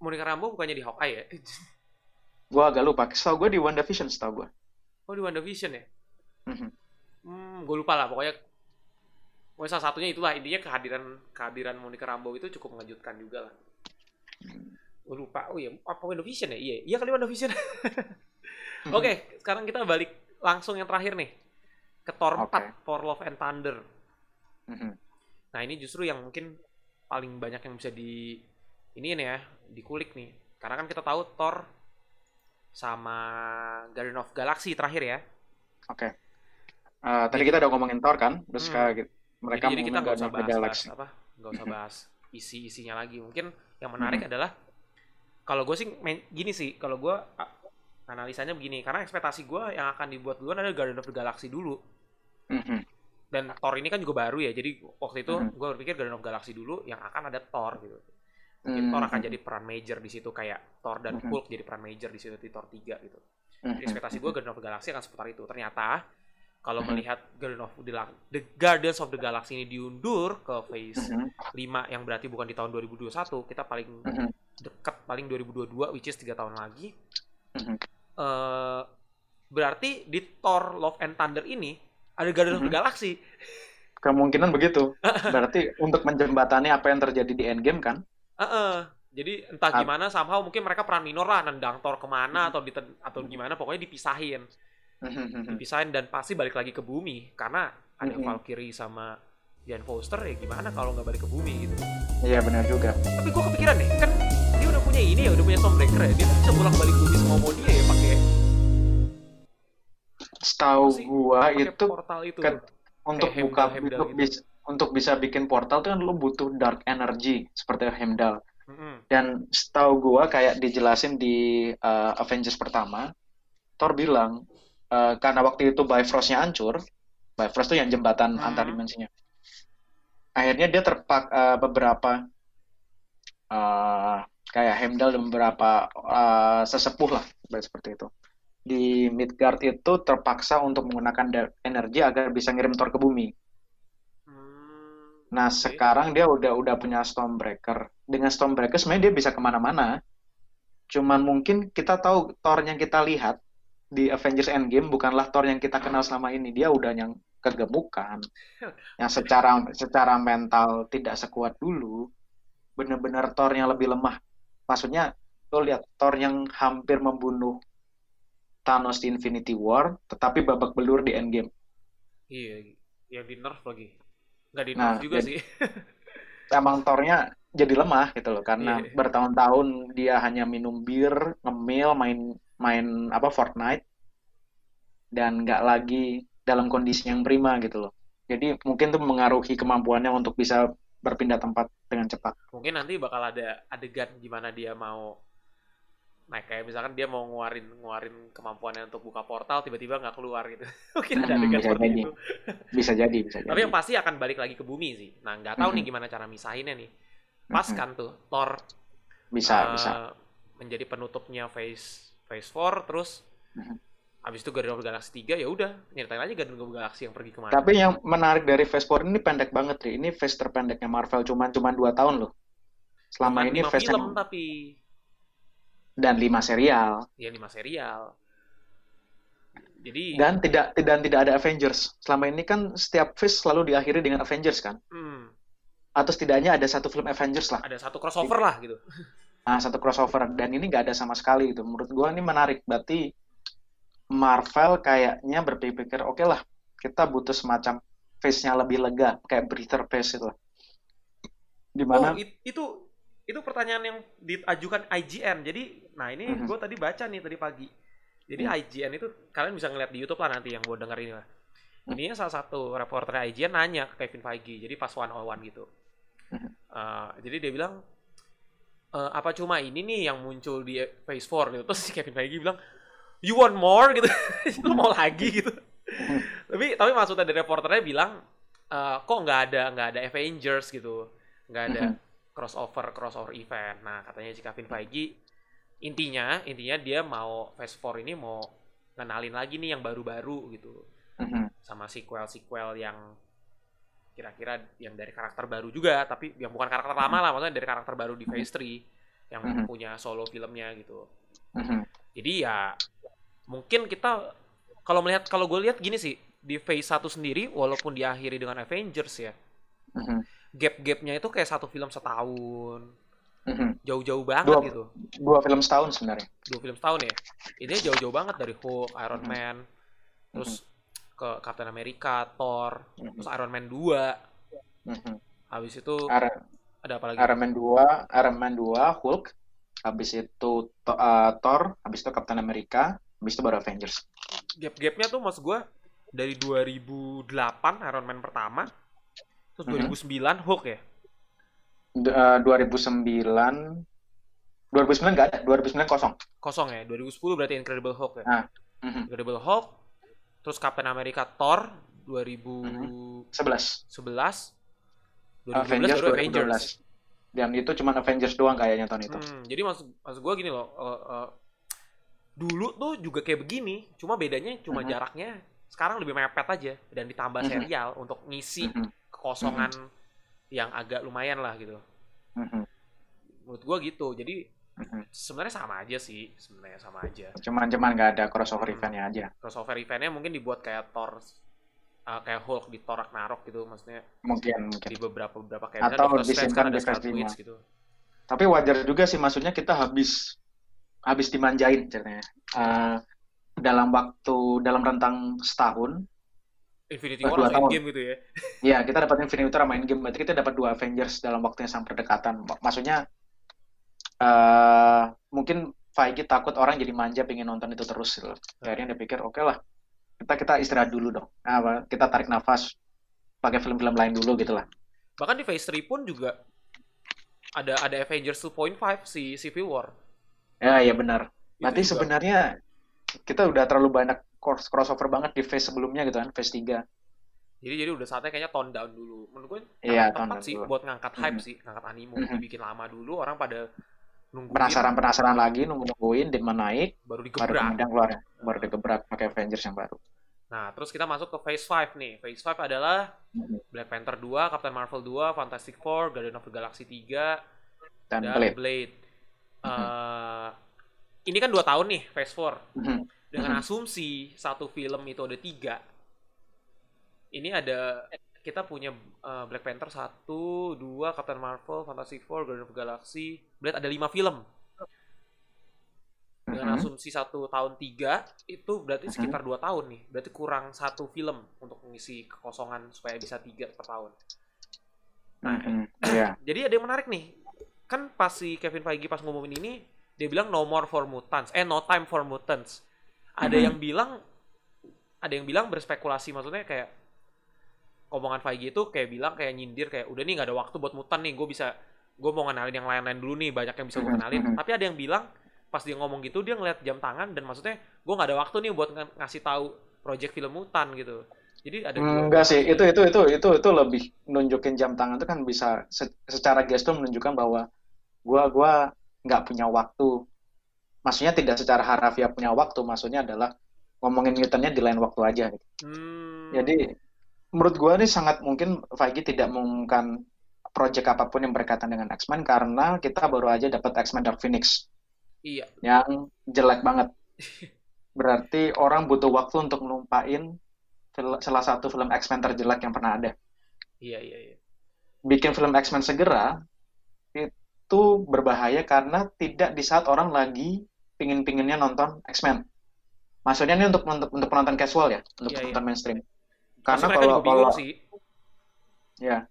Monica Rambeau bukannya di Hawkeye ya? <laughs> Gua agak lupa. Setahu gue di WandaVision setahu gue. Oh di WandaVision ya? Mhm. Hmm, gue lupa lah pokoknya. Pokoknya salah satunya itulah intinya kehadiran kehadiran Monica Rambeau itu cukup mengejutkan juga lah. Gue lupa. Oh iya, apa WandaVision ya? Iya, iya kali WandaVision. <laughs> Oke, sekarang kita balik langsung yang terakhir nih. Ke Thor Oke. 4, Thor Love and Thunder. Mhm. Nah, ini justru yang mungkin paling banyak yang bisa di ini ya, dikulik nih. Karena kan kita tahu Thor sama Guardian of Galaxy terakhir ya. Oke. Eh, tadi kita udah ngomongin Thor kan, terus Hmm. kayak gitu. mereka jadi, jadi kita nggak usah bahas, bahas Galaxy. apa nggak usah Mhm. bahas isi isinya lagi mungkin yang menarik Mhm. adalah kalau gue sih main, gini sih kalau gue analisanya begini karena ekspektasi gue yang akan dibuat duluan adalah Guardian of the Galaxy dulu Mhm. Dan Thor ini kan juga baru ya jadi waktu itu Mhm. gue berpikir Guardian of Galaxy dulu yang akan ada Thor gitu mungkin Thor akan jadi peran major di situ kayak Thor dan Mhm. Hulk jadi peran major di situ di Thor 3 gitu Mhm. ekspektasi gue Guardian of the Galaxy akan seputar itu. Ternyata kalau Mhm. melihat Guardian of the, the Guardians of the Galaxy ini diundur ke phase Mhm. 5 yang berarti bukan di tahun 2021, kita paling dekat paling 2022 which is 3 tahun lagi. Eh berarti di Thor Love and Thunder ini ada Guardian of the Mhm. Galaxy. Kemungkinan begitu. <laughs> Berarti untuk menjembatani apa yang terjadi di Endgame kan? Heeh. Jadi entah Ap- gimana somehow mungkin mereka peran minor lah nendang Thor ke mana atau di atau gimana pokoknya dipisahin. Mhm. dipisahin dan pasti balik lagi ke bumi karena ada Mhm. Valkyrie sama Jane Foster ya gimana kalau nggak balik ke bumi gitu Iya benar juga. tapi gue kepikiran nih kan dia udah punya ini ya udah punya Stormbreaker ya dia bisa bolak balik bumi semua mau dia ya Setahu gua itu portal itu kan- untuk buka Heimdall-Heimdall untuk gitu. bisa untuk bisa bikin portal tuh kan lu butuh dark energy seperti Heimdall. Mm-mm. Dan setahu gua kayak dijelasin di uh, Avengers pertama, Thor bilang uh, karena waktu itu Bifrost-nya hancur, Bifrost tuh yang jembatan Hmm. antar dimensinya. Akhirnya dia terpak uh, beberapa uh, kayak Heimdall dan beberapa uh, sesepuh lah seperti itu. Di Midgard itu terpaksa untuk menggunakan dark energy agar bisa ngirim Thor ke bumi. Hmm, Nah, oke. sekarang dia udah udah punya Stormbreaker. Dengan Stormbreaker sebenarnya dia bisa ke mana-mana. Cuman mungkin kita tahu Thor yang kita lihat di Avengers Endgame bukanlah Thor yang kita kenal selama ini. Dia udah yang kegemukan, <laughs> yang secara secara mental tidak sekuat dulu. Bener-bener Thor yang lebih lemah. Maksudnya, lo lihat Thor yang hampir membunuh Thanos di Infinity War, tetapi babak belur di Endgame. iya yang di nerf lagi nggak di Nah, nerf juga jadi- sih <laughs> emang Thor-nya jadi lemah gitu loh karena Iya. bertahun-tahun dia hanya minum bir, ngemil, main main apa Fortnite dan nggak lagi dalam kondisi yang prima gitu loh. Jadi mungkin tuh mengaruhi kemampuannya untuk bisa berpindah tempat dengan cepat. mungkin nanti bakal ada adegan gimana dia mau Nah, kayak misalkan dia mau nguarin nguarin kemampuannya untuk buka portal, tiba-tiba nggak keluar gitu. <laughs> Mungkin ada Hmm, adegan bisa seperti jadi. itu. Bisa jadi, bisa Tapi jadi. yang pasti akan balik lagi ke bumi sih. Nah, nggak tahu nih Mhm. gimana cara misahinnya nih. Pas Mhm. kan tuh Thor Bisa, eh, bisa. menjadi penutupnya Phase Phase 4 terus Mhm. habis itu Guardian of the Galaxy 3 ya udah nyeritain aja Guardian of the Galaxy yang pergi ke mana. Tapi yang menarik dari Phase 4 ini pendek banget, Ri. Ini phase terpendeknya Marvel, cuman cuman 2 tahun loh. Selama Cuman ini phase film yang... tapi dan 5 serial. ya lima serial. Jadi Dan tidak dan tidak ada Avengers. Selama ini kan setiap phase selalu diakhiri dengan Avengers kan? hmm, Atau setidaknya ada satu film Avengers lah. ada satu crossover lah gitu. Nah, <laughs> satu crossover. Dan ini nggak ada sama sekali gitu. Menurut gua ini menarik. Berarti Marvel kayaknya berpikir, oke lah, kita butuh semacam phase-nya lebih lega. Kayak breather phase itu. Di mana Oh, it- itu itu pertanyaan yang diajukan IGN. Jadi, nah ini Mhm. gue tadi baca nih tadi pagi. Jadi Hmm. IGN itu kalian bisa ngeliat di YouTube lah nanti yang gue denger ini lah. Ininya salah satu reporter IGN nanya ke Kevin Feige, jadi pas one on one gitu. Uh, jadi dia bilang, e, apa cuma ini nih yang muncul di Phase 4 gitu. <laughs> Terus si Kevin Feige bilang, you want more gitu, <laughs> lu mau lagi gitu. tapi tapi maksudnya dari reporternya bilang, e, kok nggak ada nggak ada Avengers gitu, nggak ada crossover crossover event. Nah katanya si Kevin Feige intinya intinya dia mau Phase 4 ini mau ngenalin lagi nih yang baru-baru gitu. Sama sequel-sequel yang kira-kira yang dari karakter baru juga tapi yang bukan karakter lama lah maksudnya dari karakter baru di Phase 3 yang punya solo filmnya gitu. Jadi ya mungkin kita kalau melihat kalau gue lihat gini sih di Phase 1 sendiri walaupun diakhiri dengan Avengers ya gap-gapnya itu kayak satu film setahun. Jauh-jauh banget dua, gitu. dua film setahun sebenarnya. Dua film setahun ya? Ini jauh-jauh banget dari Hulk Iron Man terus ke Captain America Thor terus Iron Man 2 habis itu Iron, ada apa lagi? Iron Man 2 Iron Man 2 Hulk habis itu uh, Thor habis itu Captain America habis itu baru Avengers. Gap-gapnya tuh maksud gue dari 2008 Iron Man pertama terus 2009 Hulk ya? Uh, 2009 2009 nggak ada 2009 kosong. Kosong ya? 2010 berarti Incredible Hulk ya? Ah. mm-hmm. Incredible Hulk terus Captain America Thor 2011 11 2012 Avengers baru 2012 Avengers dan itu cuma Avengers doang kayaknya tahun itu. Hmm, jadi maksud maksud gue gini loh uh, uh, dulu tuh juga kayak begini cuma bedanya cuma Mhm. jaraknya sekarang lebih mepet aja dan ditambah Mhm. serial untuk ngisi Mhm. Kekosongan yang agak lumayan lah gitu. Mhm. menurut gue gitu. Jadi Mhm. sebenarnya sama aja sih sebenarnya sama aja. Cuman cuman nggak ada crossover Hmm. eventnya aja. Crossover eventnya mungkin dibuat kayak Thor uh, kayak Hulk di Thor Ragnarok gitu maksudnya mungkin mungkin. di beberapa beberapa kayak Atau disimpan kan di Scarlet gitu. Tapi wajar juga sih maksudnya kita habis habis dimanjain ceritanya. Eh, dalam waktu dalam rentang setahun Infinity War tahun. Endgame gitu ya. <laughs> Ya kita dapat Infinity War sama Endgame berarti kita dapat dua Avengers dalam waktu yang sangat berdekatan. Mak- maksudnya eh mungkin Feige takut orang jadi manja pengen nonton itu terus. Gitu. akhirnya dia pikir oke lah kita kita istirahat dulu dong. Apa kita tarik nafas pakai film-film lain dulu gitu lah. Bahkan di Phase 3 pun juga ada ada Avengers 2.5 si Civil War. Ya ya benar. Itu Berarti juga. sebenarnya kita udah terlalu banyak cross crossover banget di phase sebelumnya gitu kan, phase 3. jadi jadi udah saatnya kayaknya tone down dulu menurut gue Iya, tepat tone down sih dulu. buat ngangkat hype Mhm. sih ngangkat animo Mhm. dibikin lama dulu orang pada nungguin Penasaran-penasaran lagi, nunggu-nungguin, demand naik, baru baru digebrak kemudian keluar, baru digebrak pakai Avengers yang baru. nah terus kita masuk ke Phase 5 nih Phase 5 adalah Black Panther 2 Captain Marvel 2 Fantastic Four Guardian of the Galaxy 3 Dan dan Blade. Blade, Mhm. Eh, ini kan dua tahun nih Phase 4 Mhm. Dengan asumsi satu film itu ada tiga. Ini ada kita punya uh, Black Panther satu dua Captain Marvel Fantastic Four Guardian of the Galaxy. Blade ada lima film. Dengan Mhm. asumsi satu tahun tiga itu berarti sekitar dua tahun nih. Berarti kurang satu film untuk mengisi kekosongan supaya bisa tiga per tahun. Nah Mhm. Iya. <clears throat> jadi ada yang menarik nih. Kan pas si Kevin Feige pas ngumumin ini dia bilang no more for mutants eh no time for mutants ada Mhm. yang bilang ada yang bilang berspekulasi maksudnya kayak omongan Feige itu kayak bilang kayak nyindir kayak udah nih nggak ada waktu buat mutan nih gue bisa gue mau ngenalin yang lain-lain dulu nih banyak yang bisa gue kenalin mhm. tapi ada yang bilang pas dia ngomong gitu dia ngeliat jam tangan dan maksudnya gue nggak ada waktu nih buat ng- ngasih tahu project film mutan gitu jadi ada Enggak sih, itu itu itu itu itu lebih nunjukin jam tangan itu kan bisa se- secara gestur menunjukkan bahwa gua gua nggak punya waktu. Maksudnya tidak secara harafiah punya waktu, maksudnya adalah ngomongin mutantnya di lain waktu aja gitu. Hmm, Jadi menurut gua ini sangat mungkin Feige tidak mengumumkan project apa pun yang berkaitan dengan X-Men karena kita baru aja dapat X-Men Dark Phoenix iya yang jelek banget. <laughs> Berarti orang butuh waktu untuk melumpain fil- salah satu film X-Men terjelek yang pernah ada. iya iya iya Bikin film X-Men segera itu berbahaya karena tidak di saat orang lagi pingin-pinginnya nonton X-Men. Maksudnya ini untuk untuk, untuk penonton casual ya, untuk iya. penonton mainstream. Pasti Karena kalau kalau sih ya,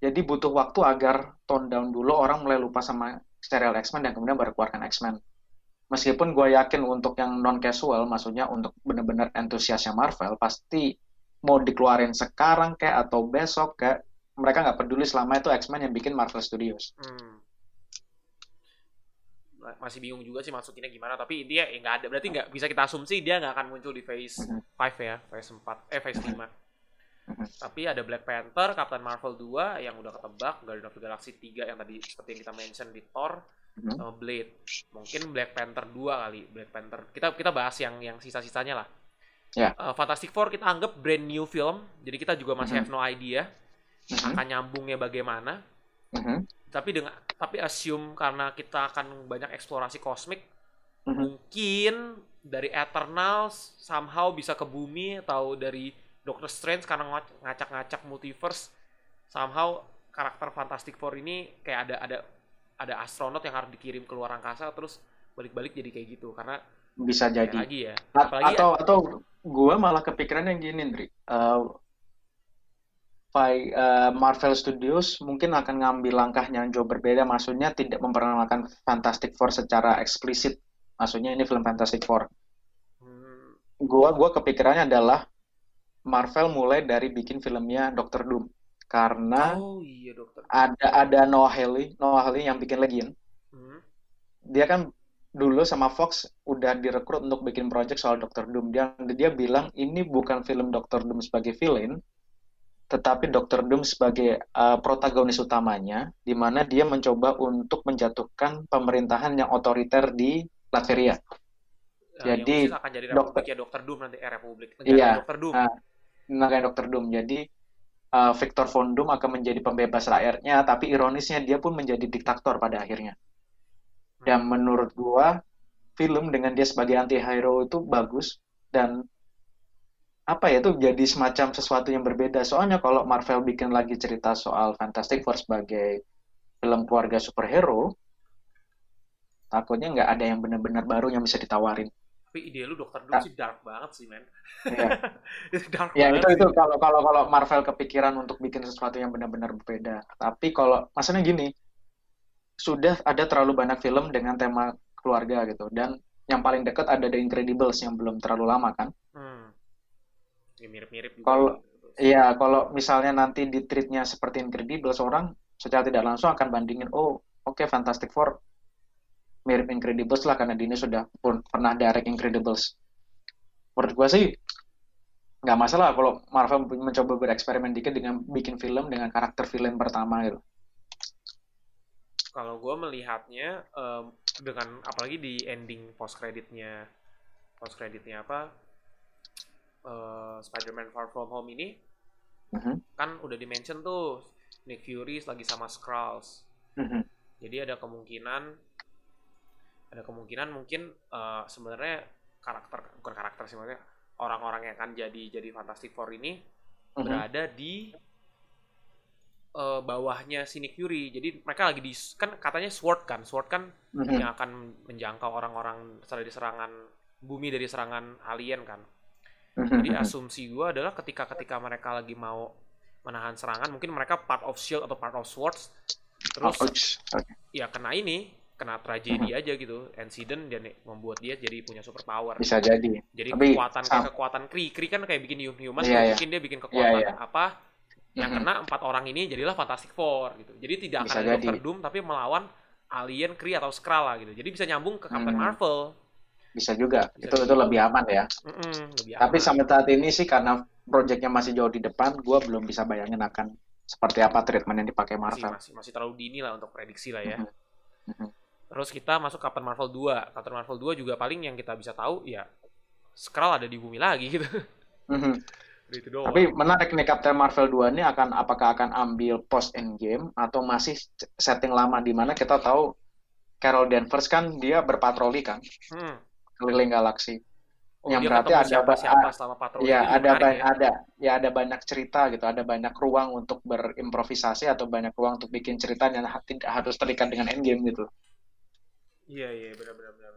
jadi butuh waktu agar tone down dulu orang mulai lupa sama serial X-Men dan kemudian baru keluarkan X-Men. Meskipun gue yakin untuk yang non casual, maksudnya untuk benar-benar entusiasnya Marvel, pasti mau dikeluarin sekarang kayak atau besok kayak mereka nggak peduli selama itu X-Men yang bikin Marvel Studios. Hmm. Masih bingung juga sih maksudnya gimana, tapi dia ya nggak ada. Berarti nggak bisa kita asumsi dia nggak akan muncul di phase Mhm. 5 ya, phase 4, eh phase 5. Mhm. Tapi ada Black Panther, Captain Marvel 2 yang udah ketebak, Guardian of the Galaxy 3 yang tadi seperti yang kita mention di Thor, Mhm. sama Blade. Mungkin Black Panther 2 kali, Black Panther. Kita kita bahas yang yang sisa-sisanya lah. Ya. Eh, Fantastic Four kita anggap brand new film, jadi kita juga masih Mhm. have no idea Mhm. akan nyambungnya bagaimana. Mhm. Tapi dengan tapi assume karena kita akan banyak eksplorasi kosmik, Mhm. mungkin dari Eternals somehow bisa ke bumi atau dari Doctor Strange karena ngac- ngacak-ngacak multiverse somehow karakter Fantastic Four ini kayak ada ada ada astronot yang harus dikirim ke luar angkasa terus balik-balik jadi kayak gitu karena Bisa jadi. lagi ya A- apalagi atau atau gue malah kepikiran yang gini, Ndri. Eh, Fi- eh, Marvel Studios mungkin akan ngambil langkah yang jauh berbeda, maksudnya tidak memperkenalkan Fantastic Four secara eksplisit. Maksudnya ini film Fantastic Four. hmm, Gua gua kepikirannya adalah Marvel mulai dari bikin filmnya Doctor Doom. Karena oh iya dokter ada ada Noah Hawley, Noah Hawley yang bikin Legion. Hmm, Dia kan dulu sama Fox udah direkrut untuk bikin project soal Doctor Doom. Dia dia bilang ini bukan film Doctor Doom sebagai villain, tetapi Doctor Doom sebagai uh, protagonis utamanya, di mana dia mencoba untuk menjatuhkan pemerintahan yang otoriter di Latveria. Nah, Jadi, akan jadi dokter- ya Dokter Doom nanti eh Republik Iya. Dokter Doom Ah. Negara Doctor Doom. Jadi uh, Victor Von Doom akan menjadi pembebas rakyatnya, tapi ironisnya dia pun menjadi diktator pada akhirnya. Dan menurut gua film dengan dia sebagai anti-hero itu bagus dan apa ya itu jadi semacam sesuatu yang berbeda. Soalnya kalau Marvel bikin lagi cerita soal Fantastic Four sebagai film keluarga superhero, takutnya nggak ada yang benar-benar baru yang bisa ditawarin. tapi ide lu Dokter Doom Ah. sih dark banget sih men <laughs> Ya, Itu dark ya itu sih. itu kalau kalau kalau Marvel kepikiran untuk bikin sesuatu yang benar-benar berbeda. Tapi kalau maksudnya gini, sudah ada terlalu banyak film dengan tema keluarga gitu dan yang paling dekat ada The Incredibles yang belum terlalu lama kan. Hmm. Ya mirip-mirip juga. Kalau- Iya, kalau misalnya nanti di treatnya seperti Incredibles, orang secara tidak langsung akan bandingin, oh oke Fantastic Four mirip Incredibles lah karena Dini sudah pun pernah direct Incredibles. Menurut gua sih nggak masalah kalau Marvel mencoba bereksperimen dikit dengan bikin film dengan karakter villain pertama gitu. Kalau gue melihatnya em, dengan apalagi di ending post creditnya post creditnya apa eh, Spider-Man Far From Home ini Mhm, kan udah dimention tuh Nick Fury lagi sama Skrulls. mhm, Jadi ada kemungkinan ada kemungkinan mungkin eh, sebenarnya karakter bukan karakter sih maksudnya orang-orang yang akan jadi jadi Fantastic Four ini mhm. berada di eh, bawahnya si Nick Fury. Jadi mereka lagi di kan katanya Sword kan, Sword kan Mhm. yang akan menjangkau orang-orang dari serangan bumi dari serangan alien kan. Jadi <laughs> asumsi gue adalah ketika ketika mereka lagi mau menahan serangan, mungkin mereka part of Shield atau part of Swords, terus Ouch. Oke. ya kena ini, kena tragedi aja gitu, incident dan membuat dia jadi punya super power. Bisa jadi. Jadi Tapi kekuatan kayak kekuatan Kree, Kree kan kayak bikin human, Iya, iya. mungkin dia bikin kekuatan iya. apa yang Mhm. kena empat orang ini jadilah Fantastic Four gitu. Jadi tidak Bisa akan. Doctor Doom tapi melawan alien, Kree atau Skrull lah gitu. Jadi bisa nyambung ke Captain Hmm. Marvel. Bisa juga. Bisa Itu itu juga. lebih aman ya. Mm-mm, lebih Tapi aman. sampai saat ini sih karena proyeknya masih jauh di depan, gua belum bisa bayangin akan seperti apa treatment yang dipakai masih, Marvel. masih masih terlalu dini lah untuk prediksi lah ya. Terus kita masuk Captain Marvel 2. Captain Marvel 2 juga paling yang kita bisa tahu ya Skrull ada di bumi lagi gitu. Itu doang. Tapi menarik nih Captain Marvel 2 ini akan apakah akan ambil post endgame atau masih setting lama di mana kita tahu Carol Danvers kan dia berpatroli kan Hmm. Keliling galaksi. Oh, Yang berarti ada siapa-siapa selama patroli. Ya, Itu juga ada menarik ya. ada ya ada banyak cerita gitu, ada banyak ruang untuk berimprovisasi atau banyak ruang untuk bikin cerita yang tidak harus terikat dengan endgame gitu. Iya, iya, benar-benar benar.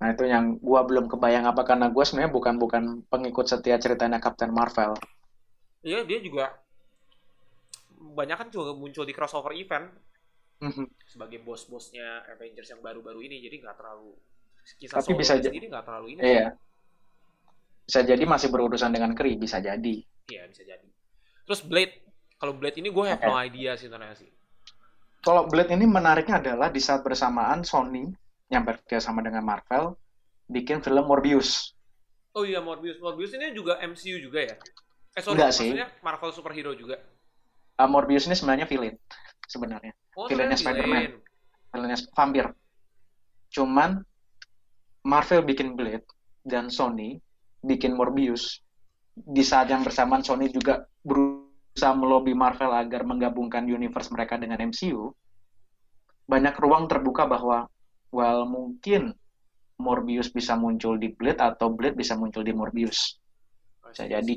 Nah, itu yang gua belum kebayang apa karena gua sebenarnya bukan bukan pengikut setia ceritanya Captain Marvel. Iya, dia juga banyak kan juga muncul di crossover event Mhm. sebagai bos-bosnya Avengers yang baru-baru ini jadi nggak terlalu kisah Tapi bisa sendiri nggak terlalu ini Iya. Bisa jadi masih berurusan dengan Kree, bisa jadi. Iya, bisa jadi. Terus Blade, kalau Blade ini gue have no idea sih sebenarnya sih. Kalau Blade ini menariknya adalah di saat bersamaan Sony yang bekerja sama dengan Marvel bikin film Morbius. Oh iya Morbius, Morbius ini juga MCU juga ya? Eh sorry, Enggak sih. Marvel superhero juga. Uh, Morbius ini sebenarnya villain sebenarnya. Oh, Villainnya Spider-Man. villain. Villainnya vampir. Cuman Marvel bikin Blade dan Sony bikin Morbius. Di saat yang bersamaan Sony juga berusaha melobi Marvel agar menggabungkan universe mereka dengan MCU. Banyak ruang terbuka bahwa well mungkin Morbius bisa muncul di Blade atau Blade bisa muncul di Morbius. Bisa jadi.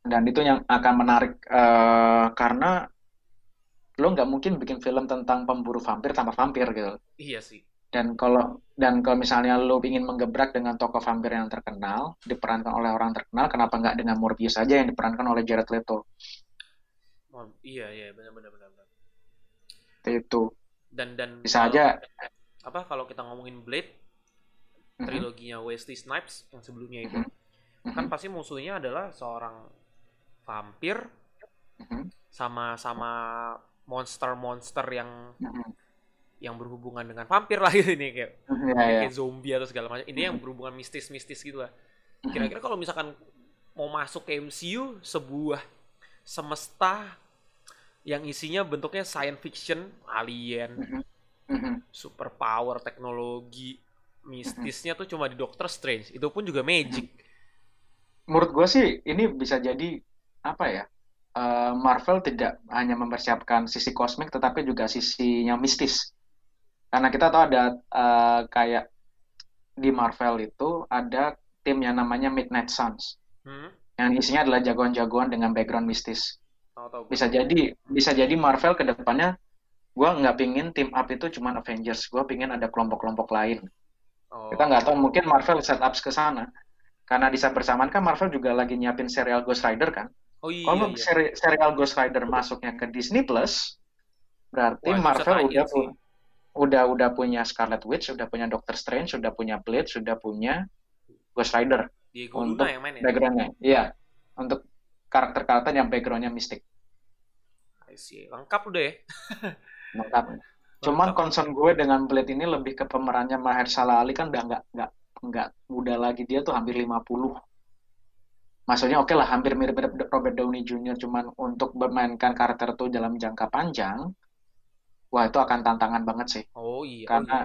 Dan itu yang akan menarik eh, karena lo nggak mungkin bikin film tentang pemburu vampir tanpa vampir gitu. Iya sih. Dan kalau dan kalau misalnya lo ingin menggebrak dengan tokoh vampir yang terkenal, diperankan oleh orang terkenal, kenapa nggak dengan Morbius saja yang diperankan oleh Jared Leto? Mor- iya iya benar benar benar. benar. Itu Dan dan bisa kalau- aja. apa kalau kita ngomongin Blade Mhm, triloginya Wesley Snipes yang sebelumnya itu mhm, kan pasti musuhnya adalah seorang vampir mhm, sama sama monster-monster yang mhm. Yang berhubungan dengan vampir lah <laughs> gitu ini kayak <laughs> Ya, ya. kayak zombie atau segala macam. Ini yang berhubungan mistis-mistis gitu lah. Mhm. Kira-kira kalau misalkan mau masuk ke MCU sebuah semesta yang isinya bentuknya science fiction, alien, Mhm, mhm. super power, teknologi, mistisnya tuh cuma di Doctor Strange. Itu pun juga magic. Menurut gue sih ini bisa jadi apa ya? eh, Marvel tidak hanya mempersiapkan sisi kosmik tetapi juga sisinya mistis. Karena kita tahu ada eh, kayak di Marvel itu ada tim yang namanya Midnight Suns Hmm? yang isinya adalah jagoan-jagoan dengan background mistis. Bisa jadi bisa jadi Marvel ke depannya gue nggak pingin team up itu cuma Avengers, gue pingin ada kelompok-kelompok lain. Oh. Kita nggak tahu mungkin Marvel set up ke sana. Karena di saat bersamaan kan Marvel juga lagi nyiapin serial Ghost Rider kan. Oh iya, Kalau iya. seri- serial Ghost Rider masuknya ke Disney Plus, berarti Wah, Marvel udah tie-in pu- udah udah punya Scarlet Witch, udah punya Doctor Strange, sudah punya Blade, sudah punya Ghost Rider Diego untuk Luna yang main ya? backgroundnya. Iya, untuk karakter-karakter yang backgroundnya mistik. I see. Lengkap udah ya. <laughs> Lengkap. Cuman Lengkap. concern gue dengan Blade ini lebih ke pemerannya Mahershala Ali kan udah nggak nggak nggak muda lagi dia tuh hampir 50. Maksudnya oke lah hampir mirip-mirip Robert Downey Jr. cuman untuk memainkan karakter itu dalam jangka panjang, wah itu akan tantangan banget sih. Oh iya. oh Karena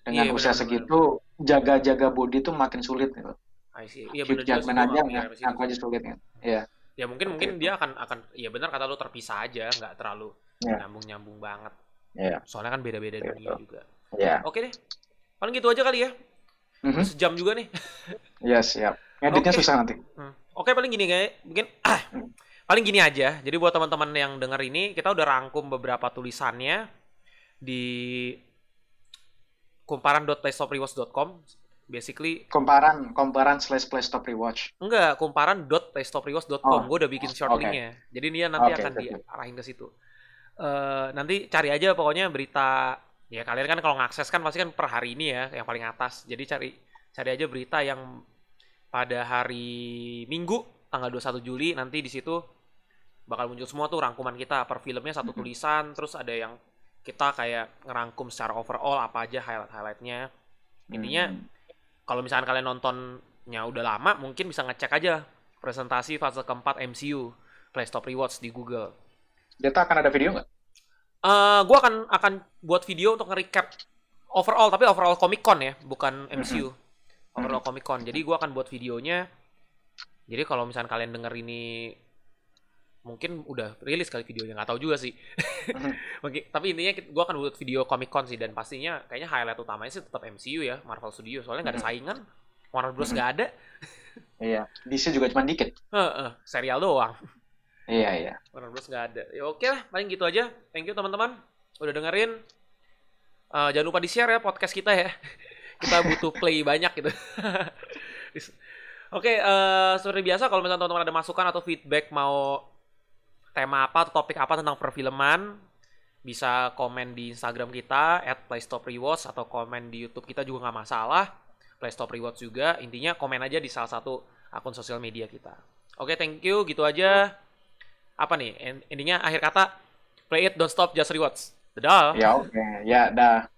dengan Iya, usia segitu jaga-jaga body tuh makin sulit gitu. iya. Iya benar juga aja situ ngaku sih. aja sulit kan. Iya. Ya mungkin mungkin dia akan akan iya benar kata lu terpisah aja, nggak terlalu Iya. nyambung-nyambung banget. Iya. Soalnya kan beda-beda Betul. dunia juga. Iya. Oke deh. Paling gitu aja kali ya. Mhm. Sejam juga nih. Iya, siap. Ngeditnya Oke. susah nanti. Hmm. Oke paling gini kayak mungkin <clears throat> paling gini aja. Jadi buat teman-teman yang denger ini kita udah rangkum beberapa tulisannya di kumparan.playstoprewatch.com. Basically Komparan, komparan slash play stop rewatch. enggak kumparan.playstoprewatch.com. Oh. Gue udah bikin short Oke. linknya. Jadi dia nanti Oke, akan diarahin ke situ. Eh nanti cari aja pokoknya berita ya kalian kan kalau ngakses kan pasti kan per hari ini ya yang paling atas. Jadi cari cari aja berita yang pada hari Minggu tanggal 21 Juli nanti di situ bakal muncul semua tuh rangkuman kita per filmnya satu tulisan terus ada yang kita kayak ngerangkum secara overall apa aja highlight-highlightnya. Intinya Hmm. kalau misalkan kalian nontonnya udah lama mungkin bisa ngecek aja presentasi fase keempat MCU Play Stop Rewatch di Google. Data akan ada video nggak? Eh gue akan akan buat video untuk nge-recap overall tapi overall Comic Con ya bukan MCU overall Comic Con jadi gue akan buat videonya jadi kalau misalkan kalian denger ini mungkin udah rilis kali videonya nggak tahu juga sih <laughs> Mungkin- tapi intinya gue akan buat video Comic Con sih dan pastinya kayaknya highlight utamanya sih tetap MCU ya Marvel Studio soalnya nggak ada saingan Warner Bros nggak ada <laughs> Iya. DC juga cuma dikit. Heeh, serial doang Iya, iya. Warner Bros nggak ada. Ya oke lah, paling gitu aja. Thank you teman-teman udah dengerin. Eh, jangan lupa di share ya podcast kita ya. <laughs> kita butuh play banyak gitu. oke, eh, seperti biasa kalau misalnya teman-teman ada masukan atau feedback mau tema apa atau topik apa tentang perfilman, bisa komen di Instagram kita @playstoprewatch atau komen di YouTube kita juga nggak masalah. Play Stop Rewards juga. Intinya komen aja di salah satu akun sosial media kita. Oke, thank you. Gitu aja. Apa nih? Endingnya akhir kata, play it, don't stop, just rewards. Dadah. Ya oke, ya dah.